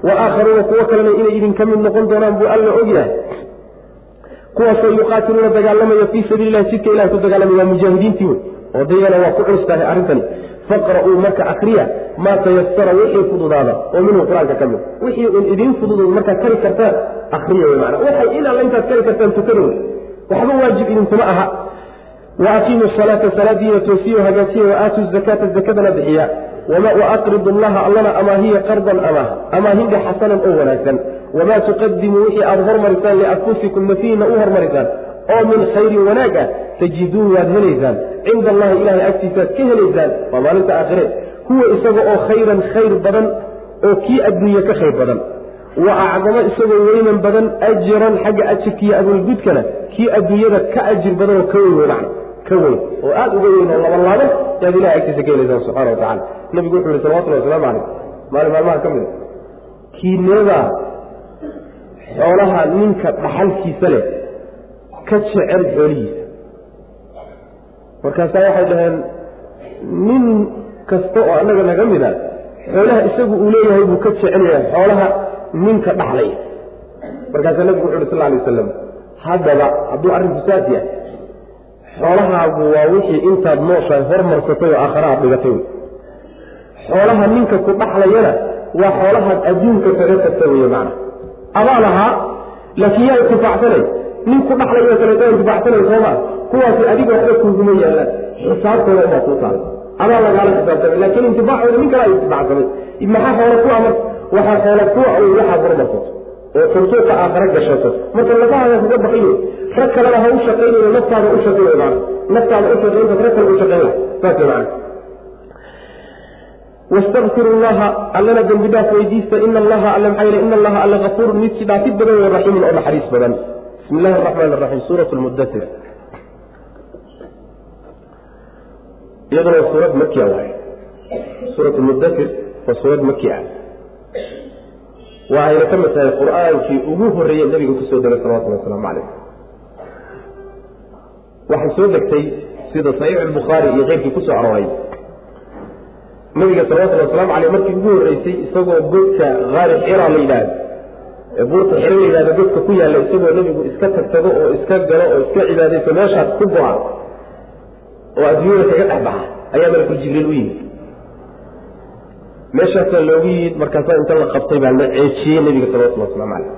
S1: wa aakharuuna kuwo kalena inay idinka mid noqon doonaan buu alla ogyahay kuwaasoo yuqaatiluuna dagaalamaya fii sabiili lahi jidka ilahi ku dagaalamaya waa mujaahidiintii wey oo dayana waa ku culus tahay arrintani faqra'uu marka akriya maa tayasara wixii fududaada oo minhu qur'aanka ka mid wixii un idiin fududood markaad kari kartaan akriya wey maana waxay in alla intaad kari kartaan tukada wey waxba waajib idinkuma aha aqiimu salaata salaadiina toosiyo wa aatu zakaata zakadana bixiya waaqridu allaha allana amaahiya qardan amaah amaahinda xasanan oo wanaagsan wamaa tuqadimuu wixii aada hormarisaan lianfusikum nafiina u hormarisaan oo min khayrin wanaag ah tajiduuhu waad helaysaan cinda allahi ilahay agtiisaaad ka helaysaan waa maalinta aakhire huwa isaga oo khayran khayr badan oo kii adduunye ka khayr badan wa acdamo isagoo weynan badan ajiran xagga ajirkiiyo abulgudkana kii adduunyada ka ajir badan oo ka weyn wey macna ka weyn oo aada uga weyn oo labanlaaban yaad ilahay agtiisa ka helaysaan subxana wa tacala nabigu wuxu yihi salawatullahi wasalaamu calayh. Maalin maalmaha ka mid a kiinimada xoolaha ninka dhaxalkiisa leh ka jecel xoolihiisa. Markaasaa waxay dhaheen nin kasta oo annaga naga mid a xoolaha isagu uu leeyahay buu ka jecel yahay xoolaha ninka dhaxlaya. Markaasaa nabigu wuxu uhi sal alay wasalam haddaba hadduu arrinku saas yahay xoolahaagu waa wixii intaad nooshahay hormarsatay oo aakhare aad dhigatay. Wey xoolaha ninka ku dhaxlayana waa xoolahaad adduunka kaga tagta weye macna. Adaa lahaa laakiin yaa intifaacsanay nin ku dhaxlayo kaleeto intifaacsanay sooma kuwaasi adiga waxba kuuguma yaalaan xisaabtooda umaa kuu taala adaa lagaala xisaabtamay laakiin intifaacooda nin kalaa intifaacsamay maxaa xoolo ku amar? Waxaa xoola kuwa un waxaad horumarsato oo turtuuqa aakhare gashato marka lafahaada kuga baqayo rag kalena ha u naftaada u shaqeeyo maan naftaada u rag kale u saas macana wastakfiru llaha allana dembi weydiista ina allaha alle maxaa yele ina allaha alle afuurun mid si badan raxiimun oo naxariis badan. Bismi illahi araxmaan araxiim suurat lmudatir iyaduna suurad makia waay suurat lmudatir waa suurad maki ah waa ka mid tahay qur'aankii ugu horreeyey nabiga ku soo degay salawatulli wasalaamu calayh waxay soo degtay sida saxiix albukhaari iyo keyrkii ku soo arooray. Nabiga salawatullhi wasalaamu caleyh markii ugu horreysay isagoo godka haari xira la yidhaahdo ee buurta xiro la yidhahdo godka ku yaalla isagoo nebigu iska tagtago oo iska galo oo iska cibaadaysto meeshaas ku go-a oo adduunyada kaga dhex baxa ayaa malakul jibriil u yimid meeshaasaa loogu yimid markaasaa inta la qabtay baa la ceejiyey nebiga salawatulli waslamu caleyh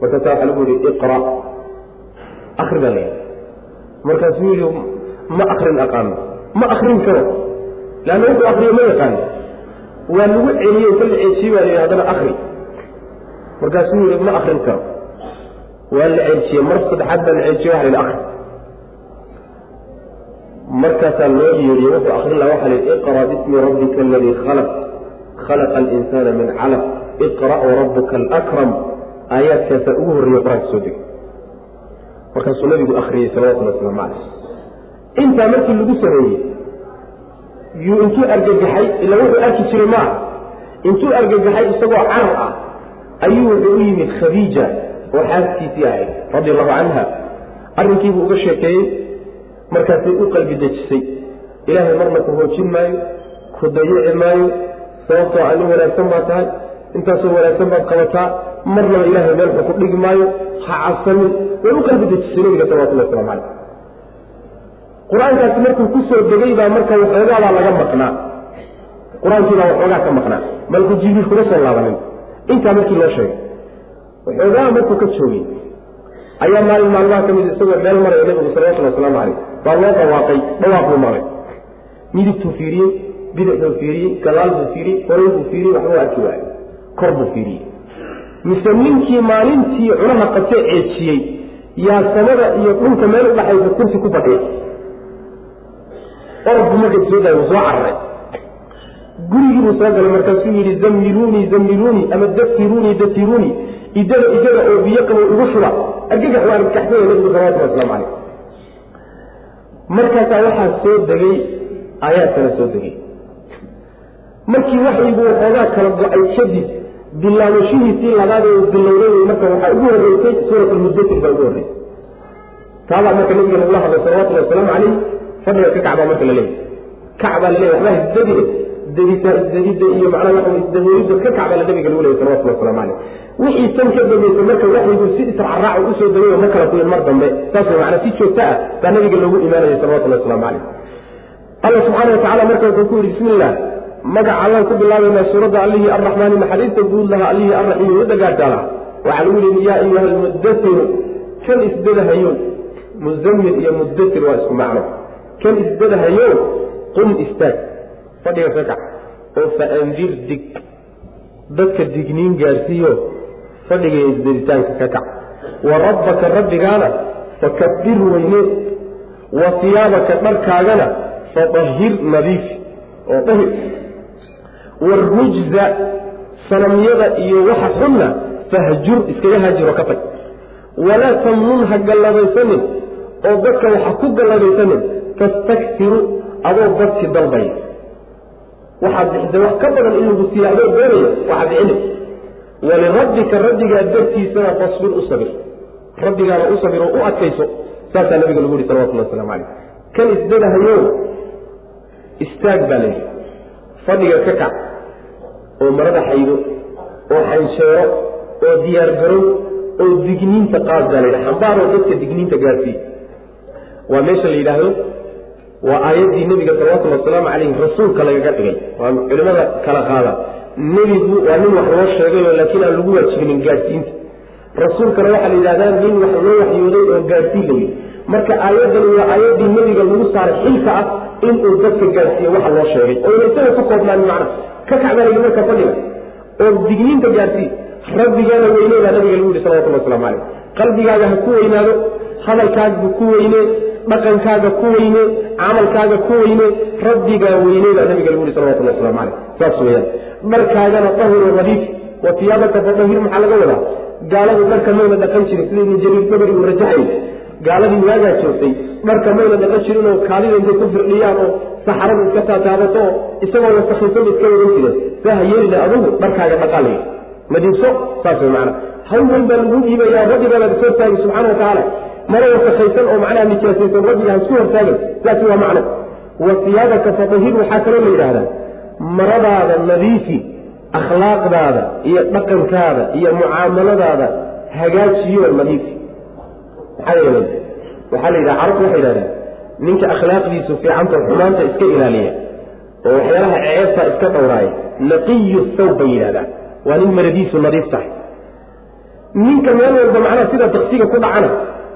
S1: markaasaa waxaa lagu yihi iqra. Akri baa la yidhi. Markaasuu yidhi ma akrin aqaano. Ma akrin karo. Leanna wuxuu akriyo ma yaqaano waa lagu celiyey inta la ceejiyey baa la yidhi haddana akri markaasuu yihi ma akrin karo. Waa la ceejiyey mar saddexaad baa la ceejiyey waxa la yidhi akri markaasaa loo yeeriye wuxuu akrin laha waxa lihi iqra bismi rabbika aladii khalaq. Khalaqa alinsana min calaq. Iqra warabuka alakram aayaadkaasaa ugu horreeyey qur'aanka soo degay. Markaasuu nabigu akriyey salawatulli waslamu caleyh intaa markii lagu sameeyey yuu intuu argagaxay ila wuxuu arki jiray maaha intuu argagaxay isagoo carar ah ayuu wuxuu u yimid khadiija oo xaaskiisii ahayd radi allahu canha arrinkiibuu uga sheekeeyey markaasay u qalbi dejisay. Ilaahay marna ku hoojin maayo ku dayici maayo sababtoo ani wanaagsan baa tahay intaasoo wanaagsan baad qabataa marnaba ilaahay meel xun ku dhigi maayo ha cabsanin way u qalbi dejisay nabiga salawatullah waslamu caleyh qur'aankaasi markuu ku soo degay baa marka waxoogaabaa laga maqnaa. Qur'aankiibaa waxoogaa ka maqnaa. Malku jibriil kuma soo laabanin. Intaa markii loo sheegay waxoogaa markuu ka joogay ayaa maalin maalmaha ka mid isagoo meel maraya nabigu salawatullhi wasalaamu caleyh baa loo dhawaaqay dhawaaq buu maqlay midigtuu fiiriyey bidixbuu fiiriyey gadaal buu fiiriyey horay buu fiiriyey waxbuu arki waayey kor buu fiiriyey mise ninkii maalintii cunaha qabtee ceejiyey yaa samada iyo dhulka meel udhaxaysa kursi ku fadhiya orabku markay soo daay wuu soo cararay gurigii buu soo galay markaasuu yidhi zammiluunii zammiluunii ama datiruunii datiruunii idada idada oo biyo qabo igu shuba argagax waa argagaxsanya nabigu salawatulli waslamu caleyh markaasaa waxaa soo degay aayaadkana soo degay markii waxyigu waxoogaa kala go'ay kadib bilaabashihiisii labaad bilowday marka waxaa ugu horreysay suurat lmudatir baa ugu horreysay taabaa marka nabiga lagula hadlay salawatullhi wasalaamu caleyh fadhiga ka kacbaa marka la leeyahy kacbaa la leeyahy waxbaa isdadine dadita isdadida iyo macnaha waxa isdaboolidda ka kacbaa la nabiga lagu leeyahy salawatullahi waslamu caleyh wixii tan ka dambeysay marka waxyigu si israacraac u soo oo ma kala kuyin mar dambe. Saas way si joogto ah baa nabiga loogu imaanayay salawatullahi waslamu caleyh allah subxaana watacala marka wuxuu ku yidhi bismi illah magaca allaan ku bilaabaynaa suuradda allihii arraxmaani naxariista guud laha allihii arraxiimi u waxaa lagu yihi yaa ayuha almudatiru kan isdadahayo muzammil iyo mudatir waa isku macno. Kan isdadahayo qum istaag. Fadhiga ka kac oo faandir dig. Dadka digniin gaarsiiyo fadhiga iyo isdaditaanka ka kac. Wa rabbaka rabbigaana fakabir weyne. Wa siyaabaka dharkaagana fadahir nadiifi oo dahir warujza sanamyada iyo waxa xunna fahjur iskaga haajiro ka tag. Walaa tamnun ha gallabaysanin oo dadka waxa ku gallabaysanin tastaktiru adoo badsi dalbaya. Waxaad bixisa wax ka badan in lagu siiya adoo doonaya waxaad bixini walirabbika rabbigaa dartiisana fasbir u sabir rabbigaana u sabir oo u adkayso saasaa nabiga lagu yihi salawatullah waslamu caleyh kan isdadahayo istaag baa layidhi fadhiga ka kac oo marada xaydo oo xansheero oo diyaargarow oo digniinta qaad baa layidhi xambaaroo dadka digniinta gaarsiiy waa meesha la yidhaahdo waa aayaddii nebiga salawatullhi wasalaamu caleyhi rasuulka lagaga dhigay waa culimmada kala qaada nebigu waa nin wax loo sheegayo laakiin aan lagu waajibinin gaadhsiinta. Rasuulkana waxaa la yidhahdaa nin wax loo waxyooday oo gaadhsiin la yidhi. Marka aayaddani waa aayaddii nebiga lagu saaray xilka ah inuu dadka gaadhsiiyo waxa loo sheegay. Oo ina isaga ku koobnaan macna. Ka kacbaa layidhi marka fadhiga. Oo digniinta gaarsii rabbigaana weyne baa nabiga lagu yihi salawatulli waslamu caleyh qalbigaaga ha ku weynaado. Hadalkaaga ku weyne dhaqankaaga ku weyne camalkaaga ku weyne rabbigaa weyne baa nabiga lagu yihi salawatulli waslamu caleyh saas weyaan dharkaagana tahiro nadiif wa tiyaabaka fadahir maxaa laga wadaa? Gaaladu dharka mayna dhaqan jirin sida ibnu jariir dabari uu rajaxay gaaladii waagaa joogtay dharka mayna dhaqan jirin oo kaalida intay ku firdhiyaan oo saxaradu iska taataabato oo isagoo wasakhisan iska wadan jireen saha yeelina adugu dharkaaga dhaqaalay madiibso saas way macana hawl weyn baa lagu dhiibayaa rabbigaa baad is hortaagay subxana wa tacaala mara wasakhaysan oo macnaha nijaasaysan ha isku hortaagan saasi waa macno. Wa siyaabaka fadahir waxaa kaloo la yidhaahdaa maradaada nadiifi akhlaaqdaada iyo dhaqankaada iyo mucaamaladaada hagaajiyo nadiifi. Maxaa yeelay waxaa la yidhaha carabtu waxay yidhahdeen ninka akhlaaqdiisu fiicanta xumaanta iska ilaaliya oo waxyaalaha ceebta iska dhowraaya naqiyu thawb bay yidhahdaan. Waa nin maradiisu nadiif tahay. Ninka meel walba macnaha sida daksiga ku dhacana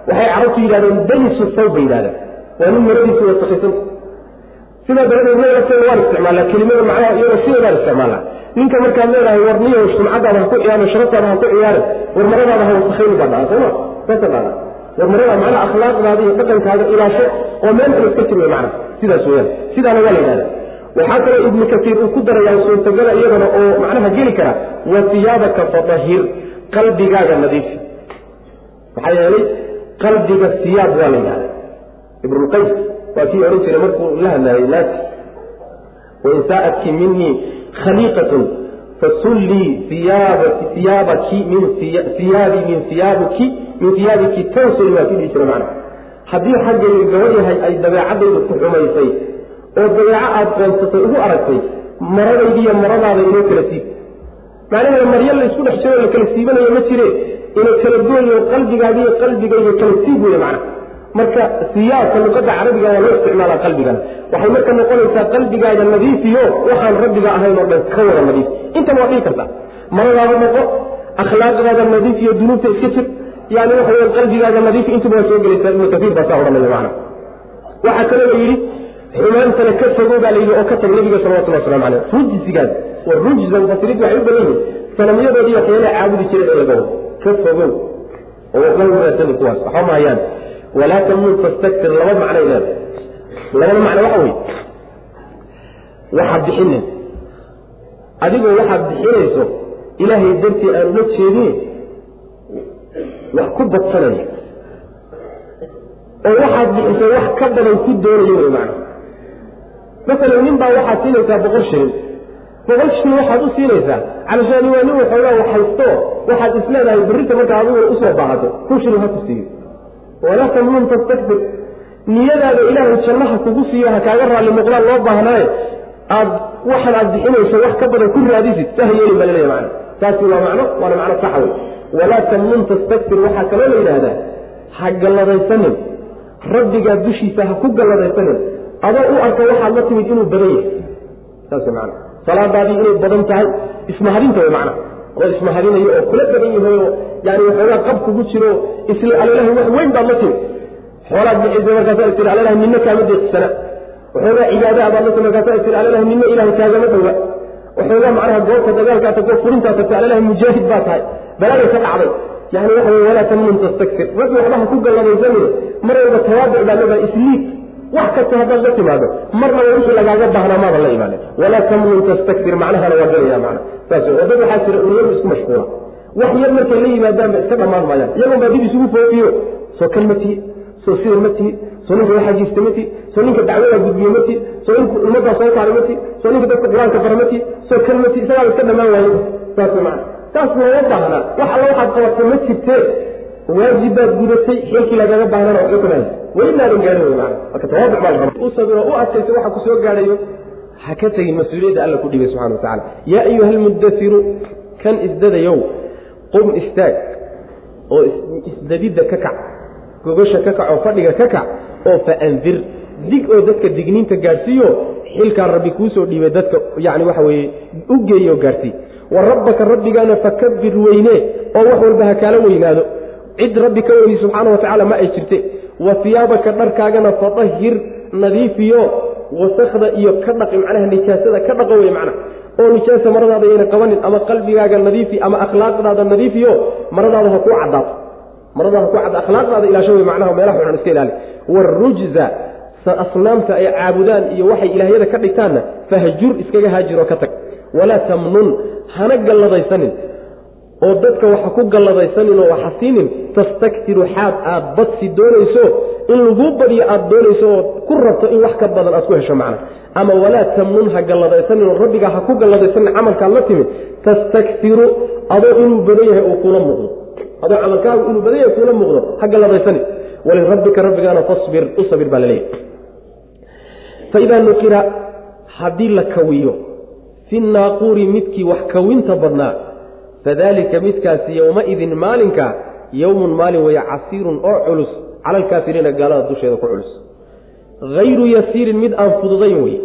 S1: waxay carabtu yidhahdeen danisu thawb bay yidhahdaan waa nin maradiisu wasakhisanta sidaa daradeed meelafteeda waan isticmaalaa kelimada macnaha iyadoo sideedaan isticmaalaa. Ninka markaad leedahay war niyo sumcadaada ha ku ciyaarin sharaftaada ha ku ciyaarin war maradaada ha wasakhayni baa dhaca sooma saasa dhaca war marada akhlaaqdaada iyo dhaqankaaga ilaasho oo meel kale iska jirmay macna sidaas weyaan sidaana waa la yidhahda waxaa kaloo ibnu kasiir uu ku darayaa suurtagala iyadana oo macnaha geli kara wa siyaabaka fadahir qalbigaaga nadiifi maxaa yeelay qalbiga siyaab waa la yidhahda ibnulqays waa kii odhan jiray markuu la hadlaayay naasi wain saa'atki minii khaliiqatun fasullii iyaabaki min iyaabi min iyaabuki min iyaabiki tansuli waa ki dhihi jira macna haddii xaggayga gaba yahay ay dabeecadaydu ku xumaysay oo dabeeco aad qoonsatay ugu aragtay maradaydiiyo maradaada inoo kala siib macnaheeda maryo la isku dhex jiro la kala siibanayo ma jire inay kala gooyo qalbigaagiiyo qalbigayga kala siib weye macna. Marka siyaabka luqada carabiga waa loo isticmaalaa qalbigana waxay marka noqonaysaa qalbigaaga nadiifiyo waxaan rabbiga ahayn oo dhan ka wada nadiif. Intan waa dhihi karta. Maradaada noqo akhlaaqdaada nadiif iyo dunuubta iska jir. Yani waxa weya qalbigaaga nadiif intuba waa soo gelaysaa ibnu kaiir baa saa odhanaya macna. Waxaa kaloo la yidhi xumaantana ka fogo baa la yidhi oo ka tag nabiga salawatullah waslamu caleyh rujsigaas wa rujza mufasiriintu waxay u badan yihiin sanamyadoodii waxyaalaha caabudi jireen ee laga wado ka fogow oo waxba wanaagsanin kuwaas. Waxba mahayaan walaa tamnun tastaktir laba macnay leeda labada macno waxa wey waxaad bixine adigoo waxaad bixinayso ilaahay dartii aan ula jeedin wax ku badsanaya. Oo waxaad bixisay wax ka badan ku doonayo wey macna masalan nin baa waxaad siinaysaa boqol shilin boqol shilin waxaad u siinaysaa. Calashaani waa nin waxoogaa wax haysto waxaad isleedahay berrinta markaa adigu u soo baahato kun shilin ha siiyo walaa tamnun tastakbir. Niyadaada ilaahay jannaha kugu siiyo ha kaaga raalli noqdaan loo baahnaaye aad waxan aad bixinayso wax ka badan ku raadisid saha yeelin baa macna taasi waa macno waana macno saxa wey walaa tamnun tastakbir waxaa kaloo la yidhaahdaa ha galladaysanin. Rabbigaa dushiisa ha ku galladaysanin. Adoo u arka waxaad la timid inuu badan yahay. Saas man salaadaadii inay badan tahay ismahadinta way macna. Oo ismahadinayo oo kula badan yahay oo yani waxoogaa qab kugu jiro isla alalahi wax weyn baad la timid xoolaad bixisa markaasa tir alalahi ninna kaama deeqsana waxoogaa cibaadaha baad la timid markaasa tir alalahi ninna ilahay kaagama dhowa waxoogaa macnaha goobta dagaalkaa tagoo furintaa tagta alalahi mujaahid baa tahay. Balaaday ka dhacday. Yani waxa walaa tamnun tastakfir rabbi waxba ha ku galladaysanine mar walba tawaabuc baa leedahay isliid wax kasta haddaad la timaado marnaba wixii lagaaga baahnaa maadan la imaanin walaa tamnun tastakfir macnahana waa gelaya macna saas wey dad waxaa jira uryadu isku mashquula. Wax yar markay la yimaadaanba iska dhammaan maayaan iyagoon baa dib isugu foofiyo. Soo kan ma tihi soo sidan ma tihi soo ninka waxajiista ma tihi soo ninka dacwadaa gudbiye ma tihi soo ninka ummaddaa soo saaray ma tihi soo ninka dadka qur'aanka bara ma tihi soo kan ma tihi isagaaba iska dhammaan waaye saas macna. Saas looga baahnaa. Wax alla waxaad qabatay ma jirtee. Waajibbaad gudatay xilkii lagaga baahnana waxba kuma haysa welinaadan gaarin marka tawaaduc baa la rabaa u adkaysa waxa ku soo gaadhayo. Ha ka tegin mas'uuliyadda alla ku dhigay subxana wa tacala yaa ayuha almuddasiru kan isdadayow qum istaag oo isdadidda ka kac gogosha ka kac oo fadhiga ka kac oo faandir dig oo dadka digniinta gaadhsiiyo xilkaa rabbi kuusoo dhiibay dadka yani waxa weeye u geeyo gaadhsii. Wa rabbaka rabbigaana fakabir weyne oo wax walba ha kaala weynaado. Cid rabbi ka weyni subxaana wa tacaala ma ay jirte wa siyaabaka dharkaagana fadahir nadiifiyo wasakda iyo ka dhaqi macnaha nijaasada ka dhaqo wey macna oo nijaasa maradaada yayna qabanin ama qalbigaaga nadiifi ama akhlaaqdaada nadiifiyo maradaada ha kuu cadaato maradaada ha ku cad akhlaaqdaada ilaasho wey macnaha meelaha xunan iska ilaali. Waarujza asnaamta ay caabudaan iyo waxay ilaahyada ka dhigtaanna fahjur iskaga haajiroo ka tag. Walaa tamnun hana galladaysanin oo dadka waxa ku galladaysanin oo waxa siinin tastaktiru xaad aad badsi doonayso. In laguu badiyo aad doonayso oo ku rabto in wax ka badan aad ku hesho macna. Ama walaa tamnun ha galladaysanin oo rabbigaa ha ku galladaysanin camalkaad la timid tastaktiru adoo inuu badan yahay uu kula muuqdo. Adoo camalkaagu inuu badan yahay kuula muuqdo ha galladaysanin walirabbika rabbigaana fasbir u sabir baa laleeyahy faidaa nuqira haddii la kawiyo fi naaquuri midkii wax kawinta badnaa fadalika midkaasi yowmaidin maalinka yowmun maalin weeye casiirun oo culus cala alkaafiriina gaalada dusheeda ku culus. Hayru yasiirin mid aan fududayn wey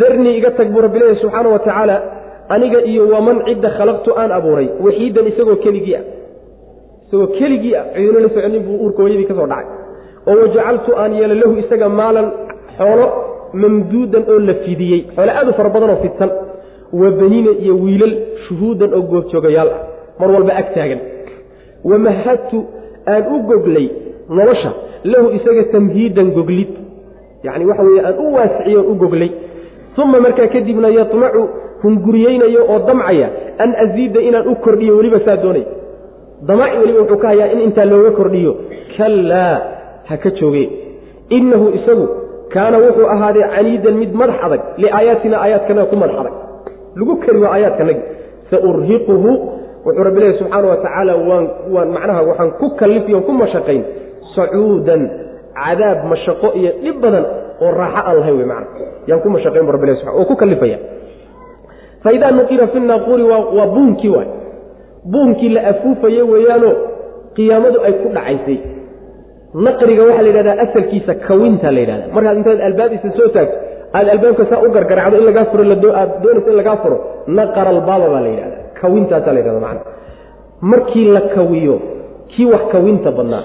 S1: darnii iga tag buu rabbi leeyahy subxaana wa tacaala aniga iyo waman cidda khalaqtu aan abuuray waxiidan isagoo keligii ah. Isagoo keligii ah ciidino la soconin buu uurka hooyadii ka soo dhacay. Oo wajacaltu aan yeela lahu isaga maalan xoolo mamduudan oo la fidiyey. Xoolo aad u fara badan oo fidsan wa baniina iyo wiilal shuhuudan oo goobjoogayaal ah. Mar walba ag taagan. Wamahadtu aan u goglay nolosha lahu isaga tamhiidan goglid. Yacni waxa weeye aan u waasiciyo u goglay. Uma markaa kadibna yatmacu hunguriyeynayo oo damcaya an asiida inaan u kordhiyo weliba saa doonay. Damaci weliba wuxuu ka hayaa in intaa looga kordhiyo. Kallaa ha ka jooge. Innahu isagu kaana wuxuu ahaaday caniidan mid madax adag liaayaatina aayaadkanaga ku madax adag lagu kari waa aayaadkanagi saurhiquhu wuxuu rabbi leeyahy subxaana wa tacaala waan macnaha waxaan ku kallifiyon ku mashaqayn. Sacuudan cadaab mashaqo iyo dhib badan oo raaxo aan lahayn wey macna yaan ku mashaqayn bu rabbi subaa oo ku kallifaya. Faidaa nuqira fi naaquuri waa buunkii waay. Buunkii la afuufaye weeyaanoo qiyaamadu ay ku dhacaysay. Naqriga waxaa la yidhahdaa asalkiisa kawinta la yidhahda markaad intaad albaabisa soo taagto aad albaabka saa u gargaracdo in lagaa furo aad doonayso in lagaa furo naqara albaaba baa la yidhahda kawintaasaa la yidhahda macna. Markii la kawiyo kii wax kawinta badnaa?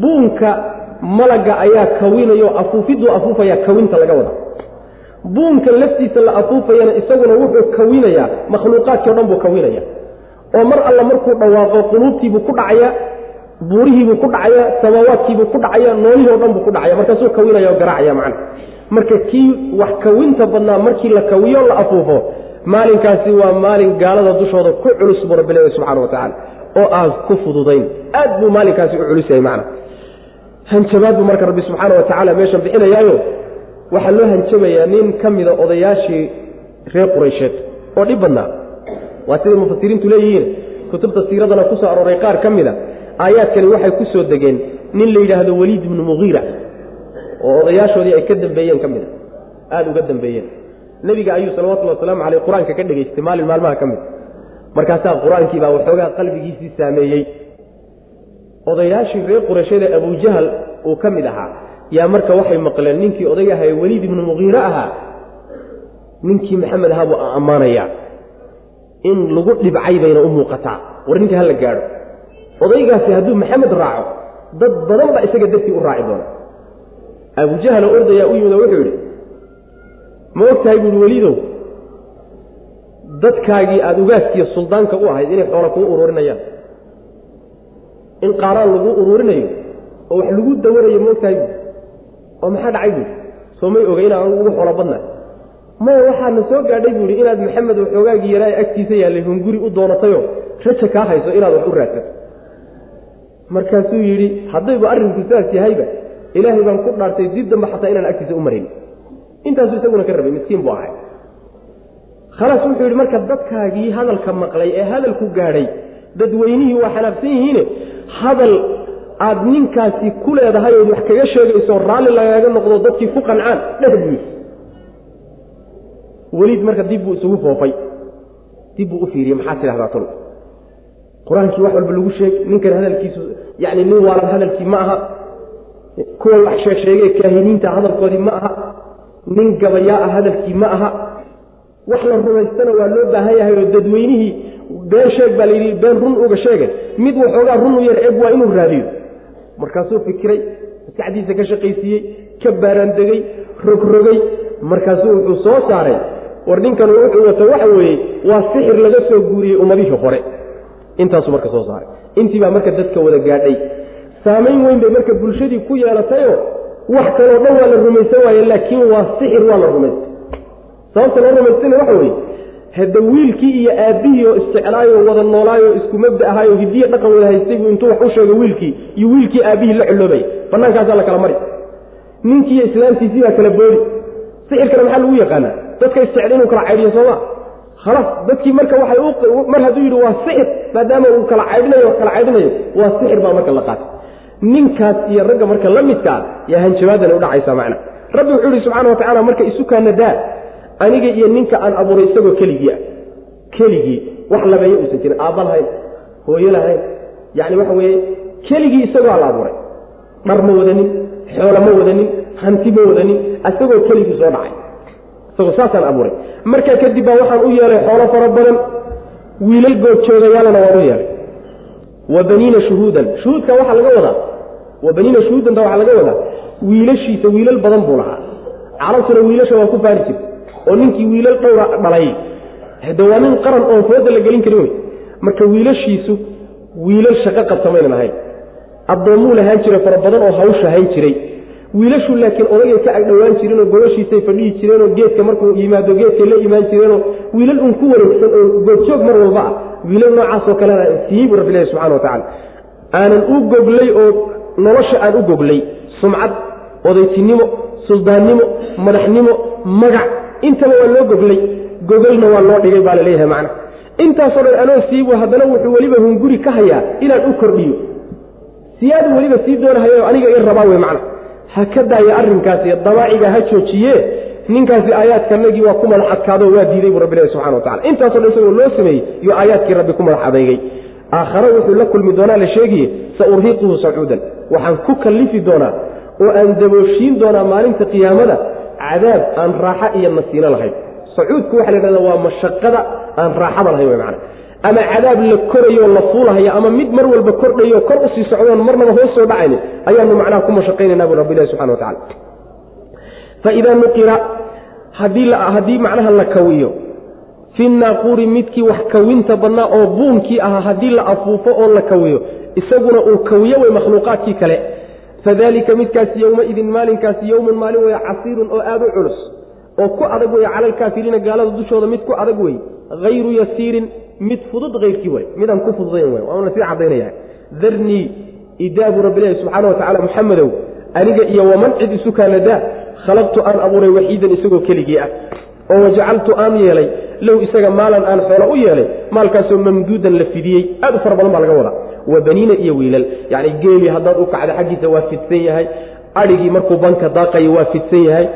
S1: Buunka malaga ayaa kawinayo afuufiduu afuufaya kawinta laga wada. Buunka laftiisa la afuufayana isaguna wuxuu kawinayaa makhluuqaadkii o dhan buu kawinaya oo mar alla markuu dhawaaqo quluubtiibuu ku dhacaya buurihiibuu ku dhacaya samaawaadkiibuu ku dhacaya noolihii o dhan buu ku dhacaya. Markaasuu kawinaya oo garaacaya macna marka kii wax kawinta badnaa markii la kawiyo la afuufo maalinkaasi waa maalin gaalada dushooda ku culus buu rabbi leeyahy subxana wa tacaala oo aan ku fududayn. Aad buu maalinkaasi u culus yahay macna. Hanjabaad buu marka rabbi subxaana wa tacaala meeshan bixinayaayo. Waxaa loo hanjabayaa nin ka mida odayaashii reer quraysheed oo dhib badnaa. Waa siday mufasiriintu leeyihiin kutubta siiradana ku soo arooray qaar ka mida aayaadkani waxay ku soo degeen nin la yidhaahdo weliid ibnu mugiira oo odayaashoodii ay ka dambeeyeen ka mida aada uga dambeeyeen. Nebiga ayuu salawatullhi wasalaamu caleyh qur'aanka ka dhegaystay maalin maalmaha ka mid. Markaasaa qur'aankii baa waxoogaa qalbigiisii saameeyey. Odayaashii reer qurayshada abujahal uu ka mid ahaa. Yaa marka waxay maqleen ninkii ee weliid ibnu mugiire ahaa ninkii maxamed ahaa buu ammaanayaa. In lagu dhibcay bayna u muuqataa. War ninkii hala gaadho. Odaygaasi hadduu maxamed raaco dad badan baa isaga dartii u raaci doona abujahal oo ordayaa u yimid oo wuxuu yidhi ma og tahay buuhi weliidow dadkaagii aada ugaaskiiyo suldaanka u ahayd inay xoola kuu ururinayaan. In qaaraan laguu ururinayo oo wax lagu dawanayo ma og tahay buui oo maxaa dhacay buui soo may oga inaan ugu xoolo badnahay maya waxaana soo gaadhay buu ihi inaad maxamed waxoogaagii yaraa agtiisa yaallay hunguri u doonatayo raja kaa hayso inaad wax u raadsato. Markaasuu yidhi haddayba arrinku sidaas yahayba ilaahay baan ku dhaartay dib dambe xataa inaan agtiisa u marayn intaasuu isaguna ka rabay miskiin buu ahay. Khalaas wuxuu yidhi marka dadkaagii hadalka maqlay ee hadalku gaadhay dadweynihii waa xanaaqsan yihiine? Hadal aad ninkaasi ku leedahay ood wax kaga sheegayso raalli lagaaga noqdo dadkii ku qancaan dheh buu yidhi weliid marka dib buu isugu foofay. Dib buu u fiiriyey maxaa tidhahdaa tol qur'aankii wax walba lagu sheeg ninkan hadalkiisu yacni nin waalan hadalkii ma aha kuwa wax sheegsheegee kaahiniinta hadalkoodii ma aha nin gabayaa ah hadalkii ma aha. Wax la rumaystana waa loo baahan yahay oo dadweynihii been sheeg baa layidhi been run uga sheega mid waxoogaa run u yar eg waa inuu raadiyo. Markaasuu fikiray maskaxdiisa ka shaqaysiiyey ka baaraandegey rogrogay. Markaasuu wuxuu soo saaray war ninkan wuxuu wato waxa weeye waa sixir laga soo guuriyey ummadihii hore. Intaasuu marka soo saaray. Intii baa marka dadka wada gaadhay saamayn weyn bay marka bulshadii ku yeelatayoo wax kaloo dhan waa la rumaysan waaye laakiin waa sixir waa la rumaystay. Sababta loo rumaystayna waxa weeye hadda wiilkii iyo aabbihii oo isjeclaayoo wada noolaayoo isku mabda ahaayoo hidiya dhaqan wada haystay buu intuu wax u sheego wiilkii iyo wiilkii aabbihii la culloobaya bannaankaasaa la kala mari ninkii iyo islaamtiisii baa kala boodi sixirkana maxaa lagu yaqaanaa? Dadka isjecel inuu kala caydhiyo sooma khalaas dadkii marka waxay mar hadduu yidhi waa sixir maadaama uu kala caydhinayo kala caydhinayo waa sixir baa marka la qaatay ninkaas iyo ragga marka la midkaa yaa hanjabaadana udhacaysa macna. Rabbi wuxuu ihi subxana wa tacala marka isukaana daa aniga iyo ninka aan abuuray isagoo keligii ah. Keligii wax labeeyo uusan jirin aabba lahayn hooyo lahayn. Yacni waxa weeye keligii isagoo la abuuray. Dhar ma wadanin xoolo ma wadanin hanti ma wadanin isagoo keligii soo dhacay. Isagoo saasaan abuuray. Markaa kadib baa waxaan u yeelay xoolo fara badan wiilal goodjoogayaalana waan u yeelay. Wa baniina shuhuudan. Shuhuudka waxaa laga wadaa wa baniina shuhuudanta waxaa laga wadaa wiilashiisa wiilal badan buu lahaa. Carabtuna wiilasha waa ku faari jirta oo ninkii wiilal dhowra dhalay. Hade waa nin qaran oon fooda la gelin karin wey. Marka wiilashiisu wiilal shaqo qabsamaynan ahayn. Addoommuu lahaan jiray fara badan oo hawsha hayn jiray. Wiilashu laakiin odagay ka agdhowaan jireenoo gobashiisay fadhihi jireenoo geedka markuu yimaado geedkay la imaan jireenoo wiilal un ku wareegsan oo goodjoog mar walba ah. Wiilal noocaasoo kalena siiyey buu rabbilahi subxana wa tacala aanan u goglay oo nolosha aan u goglay. Sumcad odaytinimo suldaannimo madaxnimo magac intaba waa loo goglay. Gogolna waa loo dhigay baa la leeyahay macna. Intaasoo dhan anoo siibu haddana wuxuu weliba hunguri ka hayaa inaan u kordhiyo. Siyaadu weliba sii doonahayo aniga i rabaa wey macna. Ha ka daayo arrinkaas iyo dabaaciga ha joojiye. Ninkaasi aayaadkanagii waa ku madax adkaado waa diiday buu rabbilahi subxana wa tacala intaaso dhan isagoo loo sameeyey iyo aayaadkii rabbi ku madax adeygay aakhare wuxuu la kulmi doonaa la sheegaye sa urhiquhu sacuudan. Waxaan ku kallifi doonaa oo aan dabooshiin doonaa maalinta qiyaamada cadaab aan raaxa iyo nasiino lahayn. Sacuudku waxa la yidhahda waa mashaqada aan raaxada lahayn macana ama cadaab la korayo la fuulahaya ama mid mar walba kordhayo kor u sii socdoon marnaba hoos soo dhacaynin ayaanu macnaha ku mashaqaynayna bu rabbilahi subxana wa tacala faidaa nuqira haddii macnaha la kawiyo fi naaquuri midkii wax kawinta badnaa oo buunkii ahaa haddii la afuufo oo la kawiyo isaguna uu kawiyo wey makhluuqaadkii kale. Fadalika midkaasi yowmaidin maalinkaasi yowmun maalin weeye casiirun oo aada u culus oo ku adag weye cala alkaafiriina gaalada dushooda mid ku adag weye hayru yasiirin mid fudud hayrkii way midaan ku fududayn wey waana sii caddaynaya. Darnii idaabu rabbilahi subxaana wa tacala muxamedow aniga iyo waman cid isu kaanadaa khalaqtu aan abuuray waxiidan isagoo keligii ah oo wajacaltu aan yeelay low isaga maalan aan xoolo u yeelay maalkaasoo mamduudan la fidiyey aad u fara badan baa laga wadaa. Wa baniina iyo wiilal yacni geelii haddaad u kacda xaggiisa waa fidsan yahay adhigii markuu banka daaqayo waa fidsan yahay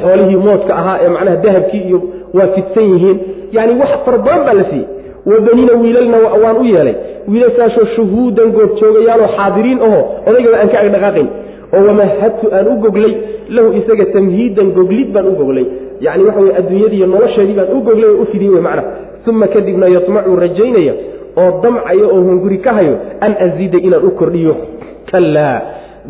S1: xoolihii moodka ahaa ee macnaha dahabkii iyo waa fidsan yihiin yacni wax fara badan baa la siiyey. Wa baniina wiilalna waan u yeelay. Wiilashaasoo shuhuudan goobjoogayaaloo xaadiriin aho odaygaba aan ka agdhaqaaqayn oo wamahadtu aan u goglay lahu isaga tamhiidan goglid baan u goglay. Yacni waxa weye adduunyadiiyo nolosheedii baan u goglay oo u fidiyey wey macna uma kadibna yatmacu rajaynaya oo damcayo oo hunguri ka hayo an aziida inaan u kordhiyo. Kallaa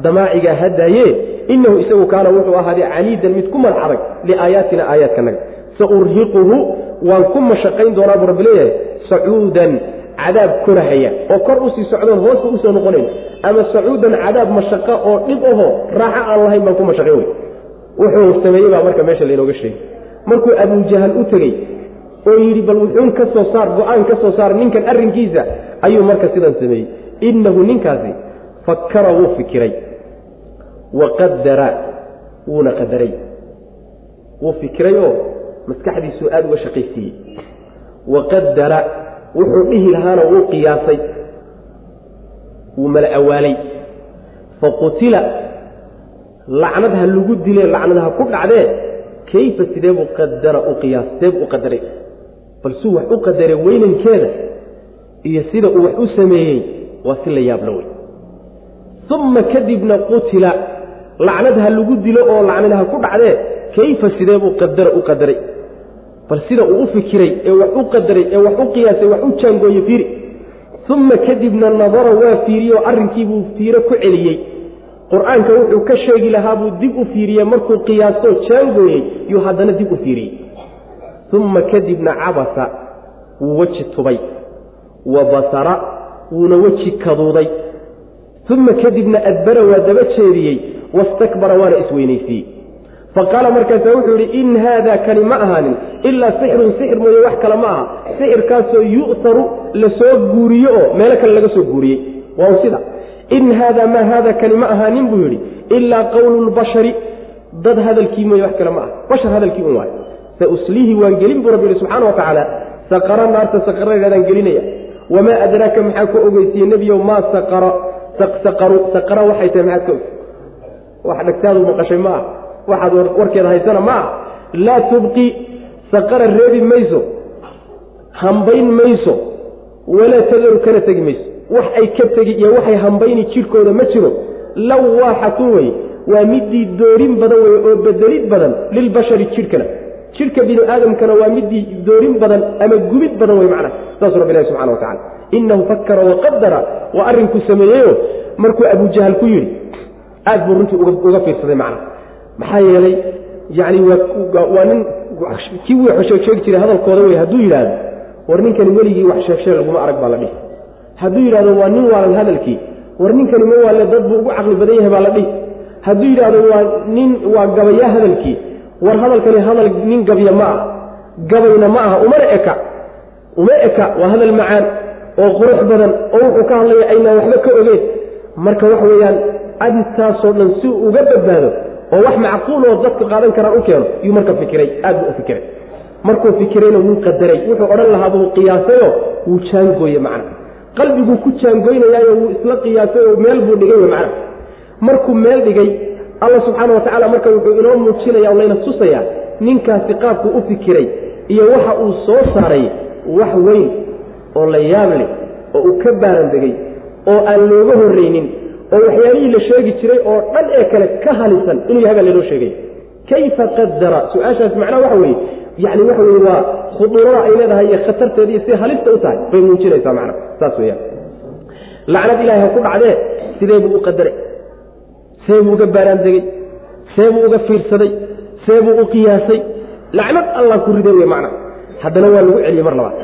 S1: damaacigaa hadaaye inahu isagu kaana wuxuu ahaaday caniidan mid ku madax adag liaayaatina aayaadkanaga saurhiquhu waan ku mashaqayn doonaa buu rabbi leeyahay sacuudan cadaab korahaya oo kor u sii socdoon hoosta u soo noqonayn. Ama sacuudan cadaab mashaqo oo dhib aho raaxo aan lahayn baan ku mashaqayn wey. Wuxuu sameeyey baa marka meesha laynooga sheegay. Markuu abujahal u tegey oo yidhi bal wuxuun ka soo saar go'aan ka soo saar ninkan arrinkiisa ayuu marka sidan sameeyey. Innahu ninkaasi fakara wuu fikiray. Wa qadara wuuna qadaray wuu fikiray oo maskaxdiisuu aada uga shaqaysiiyey. Wa qadara wuxuu dhihi lahaana wuu qiyaasay. Wuu mala awaalay. Faqutila lacnad ha lagu dile lacnad ha ku dhacdee kayfa sidee buu qadara u qiyaas sidee buu u qadaray? Bal suu wax u qadaray weynankeeda iyo sida uu wax u sameeyey waa si la yaabla wey. Uma kadibna qutila. Lacnad ha lagu dilo oo lacnad ha ku dhacdee kayfa sidee buu qadara u qadaray bal sida uu u fikiray ee wax u qadaray ee wax u qiyaasay wax u jaangooye fiiri. Uma kadibna nadara waa fiiriyey oo arrinkiibuu fiiro ku celiyey. Qur'aanka wuxuu ka sheegi lahaa buu dib u fiiriyey markuu qiyaasoo jaangooyey yuu haddana dib u fiiriyey. Uma kadibna cabasa wuu weji tubay. Wa basara wuuna weji kaduuday. Uma kadibna adbara waa daba jeediyey. Wastakbara waana isweynaysiiyey faqaala markaasa wuxuu yidhi in haada kani ma ahaanin ilaa sixrun sixir mooye wax kale ma aha. Sixirkaasoo yu'taru la soo guuriyo oo meelo kale laga soo guuriyey. Waa sida. In haada maa haada kani ma ahaanin buu yidhi. Ilaa qowlu lbashari dad hadalkii mooye wax kale ma aha. Bashar hadalkii un waay sauslihi waan gelin buu rabbi yihi subxaana wa saqara naarta saqaradeedaan gelinaya. Wamaa adraaka maxaa ku ogeysiye nebiyow maa saqara saqsaru saqara waxay tahay maxaad ka og? Wax dhagtaadu maqashay ma ah waxaad warkeeda haysana ma ah laa tubqi saqara reebi mayso hambayn mayso walaa tadaru kana tegi mayso. Wax ay ka tegi iyo waxay hambayni jidhkooda ma jiro. Lawaaxatun wey waa midii doorin badan wey oo bedelid badan lilbashari jidhkana. Jidhka bini aadamkana waa midii doorin badan ama gubid badan wey macnaha. Saasuu rabbi ilahi subxana wa tacala inahu fakara waqadara waa arrinkuu sameeyeyo. Markuu abujahal ku yidhi aad buu runtii uga fiirsaday macna maxaa yeelay yani waa nin kii wuu sheegsheegi jiray hadalkooda wey hadduu yidhaahdo war ninkani weligii wax sheegsheeg laguma arag baa la dhihi. Hadduu yidhahdo waa nin waalan hadalkii. War ninkani ma waalle dad buu ugu caqli badan yahay baa la dhihi. Hadduu yidhaahdo waa nin waa gabaya hadalkii. War hadalkani hadal nin gabya ma ah gabayna ma aha umana eka uma eka waa hadal macaan oo qurux badan oo wuxuu ka hadlaya aynaan waxba ka ogeen marka waxa weeyaan arintaasoo dhan si uga badbaado oo wax macquul oo dadka qaadan karaan u keeno yuu marka fikiray aad buu u fikiray. Markuu fikirayna wuu qadaray wuxuu odhan lahaa buu qiyaasayo wuu jaangooye macna qalbiguu ku jaangoynayaayo wuu isla qiyaasay oo meel buu dhigay macna markuu meel dhigay alla subxaana wa tacaala marka wuxuu inoo muujinaya o layna tusayaa ninkaasi qaabkuu u fikiray iyo waxa uu soo saaray wax weyn oo la yaab leh oo uu ka baaran degay oo aan looga horraynin oo waxyaalihii la sheegi jiray oo dhan ee kale ka halisan inuu yahay baa laynoo sheegay. kayfa qadara su'aashaas macnaha waxa weeye. yani waxa weye waa khuduurada ay leedahay iyo khatarteeda iyo si halista u tahay bay muujinaysaa macna. Saas weyaan lacnad ilahay ha ku dhacdee sidee buu u qadaray? See buu uga baaraan degey see buu uga fiirsaday? See buu u qiyaasay? Lacnad allah ku riday wey macna. Haddana waa lagu celiyey mar labaad.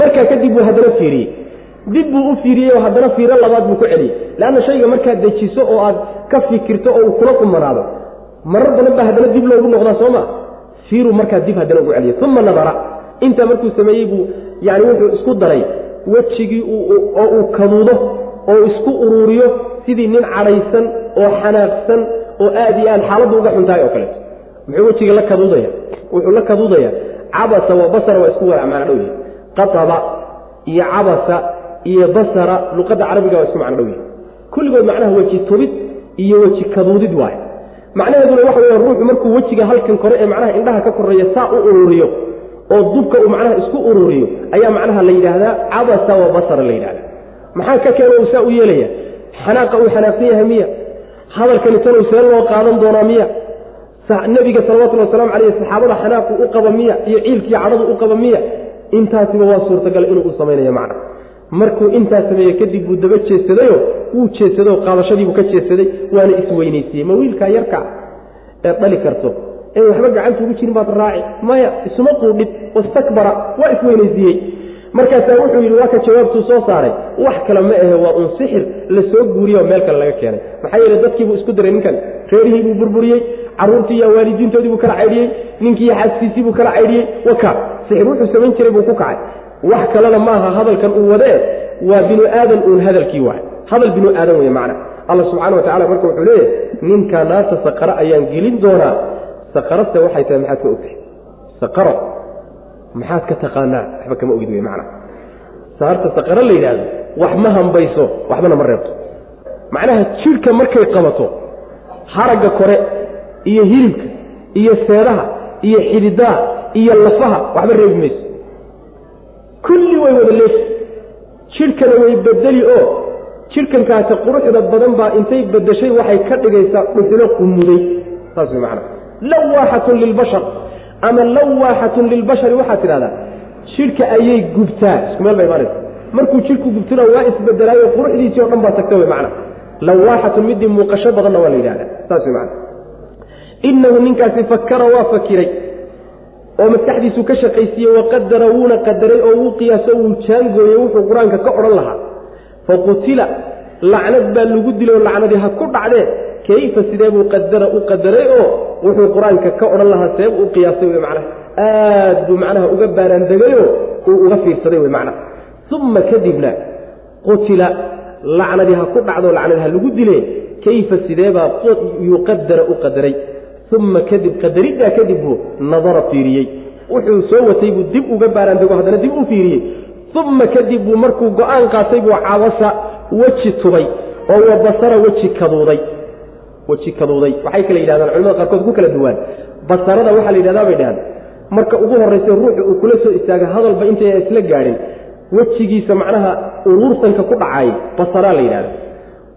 S1: Markaa kadib buu haddana fiiriyey dib buu u fiiriyey oo haddana fiiro labaad buu ku celiyey. Leanna shayga markaad dejiso oo aad ka fikirto oo uu kula kumanaado marar badan baa haddana dib loogu noqdaa soo ma? Fiiruu markaa dib haddana ugu celiyey. Uma nadara. Intaa markuu sameeyey buu yani wuxuu isku daray. Wejigii oo uu kaduudo oo isku uruuriyo sidii nin cadhaysan oo xanaaqsan oo aad iyo aad xaaladdu uga xuntahay oo kaleeto muxuu wejiga la kaduudaya wuxuu la kaduudaya cabasa wa basara waa isku wada macno dhow yihi qaaba iyo cabasa iyo basara luqadda carabiga waa isku macno dhow yihi kulligood macnaha weji tubid iyo weji kaduudid waay. Macnaheeduna waxa weya ruuxu markuu wejiga halkan kore ee macnaha indhaha ka koreeya saa u ururiyo oo dubka uu macnaha isku ururiyo ayaa macnaha la yidhaahdaa cabasa wa basara la yidhahda maxaa ka keeno saa u yeelaya? Xanaaqa uu xanaaqsan yahay miya. Hadalkani tanow see loo qaadan doonaa miya. Nebiga salawatullhi waslamu caleyh saxaabada xanaaqu u qaba miya iyo ciilkii cadhadu u qaba miya. Intaasiba waa suurtagal inuu u samaynayo macna markuu intaas sameeye kadib buu daba jeesadayo wuu jeesadoo qaadashadiibuu ka jeesaday waana isweynaysiiyey ma wiilkaa yarka eed dhali karto en waxba gacanta ugu jirin baad raaci. Maya isuma quudhid wastakbara waa isweynaysiiyey markaasaa wuxuu yidhi waa ka jawaabtuu soo saaray. Wax kale ma ahe waa un sixir la soo guuriye oo meel kale laga keenay. Maxaa yeele dadkiibuu isku diray ninkan. Reerihii buu burburiyey carruurtii iyo waalidiintoodii buu kala caydhiyey ninkiiyo xaaskiisii buu kala caydhiyey waka sixir wuxuu samayn jiray buu ku kacay wax kalena maaha hadalkan uu wadee waa binu aadan uun hadalkii waay hadal binu aadan wey macna. Alla subxana wa tacala marka wuxuu leeyahy ninkaa naarta saqaro ayaan gelin doonaa. Saqarase waxay tahay maxaad ka ogtahay? Saqaro. Maxaad ka taqaanaa? Waxba kama ogid wey macna. Saarta saqaro la yidhaahdo wax ma hambayso waxbana ma reebto. Macnaha jidhka markay qabato haragga kore iyo hilibka iyo seedaha iyo xididaha iyo lafaha waxba reebi mayso kulli way wada leefi jidhkana way bedeli oo jidhkankaasi quruxda badan baa intay bedeshay waxay ka dhigaysaa dhuxulo qumuday saas way macana lawaaxatun lilbashar ama lawaaxatun lilbashari waxaad tidhahdaa jidhka ayay gubtaa isku meel ba imaanaysa markuu jidhku gubtuna waa isbedelaayo quruxdiisii o dhan baa tagta wey macna. Lawaaxatun midii muuqasho badanna waa la yidhahda saas way macana innahu ninkaasi fakara waa fakiray oo maskaxdiisu ka shaqaysiiye waqadara wuuna qadaray oo wuu qiyaaso wuu jaangooyey wuxuu qur'aanka ka odhan lahaa. Faqutila lacnad baa lagu dilay oo lacnadii ha ku dhacdee kayfa sidee buu qadara u qadaray oo wuxuu qur'aanka ka odhan lahaa seeb u qiyaasay? Wey macnaha aad buu macnaha uga baaraandegayoo uu uga fiirsaday wey macnaha. Uma kadibna qutila lacnadii ha ku dhacdo lacnadi ha lagu dile kayfa sideebaa yuqadara u qadaray uma kadib qadariddaa kadib buu nadara fiiriyey. Wuxuu soo watay buu dib uga baaraandego haddana dib u fiiriyey. Uma kadib buu markuu go'aan qaatay buu cabasa weji tubay oo wabasara weji kaduuday weji kaduuday waxay kala yidhahdaan culimada qaarkood ku kala duwaan. Basarada waxaa la yidhahdaa bay dhahaan. Marka ugu horraysa ruuxu uu kula soo istaaga hadalba intayna isla gaadhin wejigiisa macnaha uruursanka ku dhacaay basaraa la yidhahda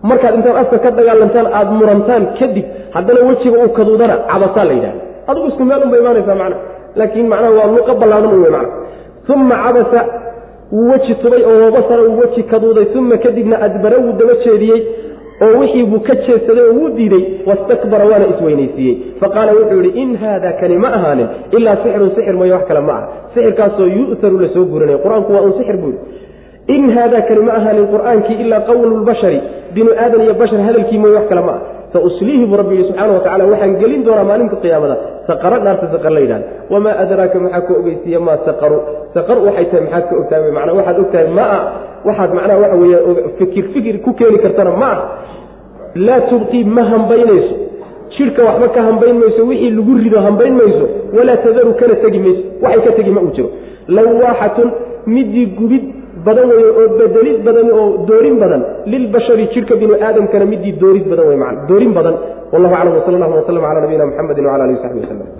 S1: markaad intaad afka ka dagaalantaan aada murantaan kadib haddana wejiga uu kaduudana cabasaa la yidhahda adigu isku meel unba imaanaysaa macna. Laakiin macnaha waa luqa ballaadan un wey macna. Uma cabasa wuu weji tubay oo wabasara wuu weji kaduuday uma kadibna adbara wuu daba jeediyey oo wixii buu ka jeedsaday oo wuu diiday wastakbara waana isweynaysiiyey. Faqaala wuxuu yidhi in haada kani ma ahaanin ilaa sixirun sixir mooye wax kale ma aha. Sixirkaasoo yu'taru la soo guranaya qur'aanku waa un sixir buu yidhi in haada kani ma ahaanin qur'aankii ilaa qawlu lbashari binu aadan iyo bashar hadalkii mooye wax kale ma ah sausliihi buu rabbi yihi subxaana watacala waxaan gelin doonaa maalinta qiyaamada saqaro dhaarta saqar la yidhahda wamaa adraaka maxaa ka ogeysiiya maa saqaru saqar waxay tahay maxaad ka ogtahay manaa waxaad ogtahay maa waxaad macnaha waxa weeye fikir fikir ku keeni kartana ma ah laa tubqii ma hambaynayso jidhka waxba ka hambayn mayso wixii lagu rido hambayn mayso walaa tadaru kana tegi mayso waxay ka tegi ma uu jiro lawaaxatun midii gubid badan wey oo bedelid badan oo doorin badan lilbashari jidhka binu aadamkana midii doorid badan wey man doorin badan. Wallahu aclam wsala allahuma waslama cala nabiyina muxamedi wcala alihi saxbi waslm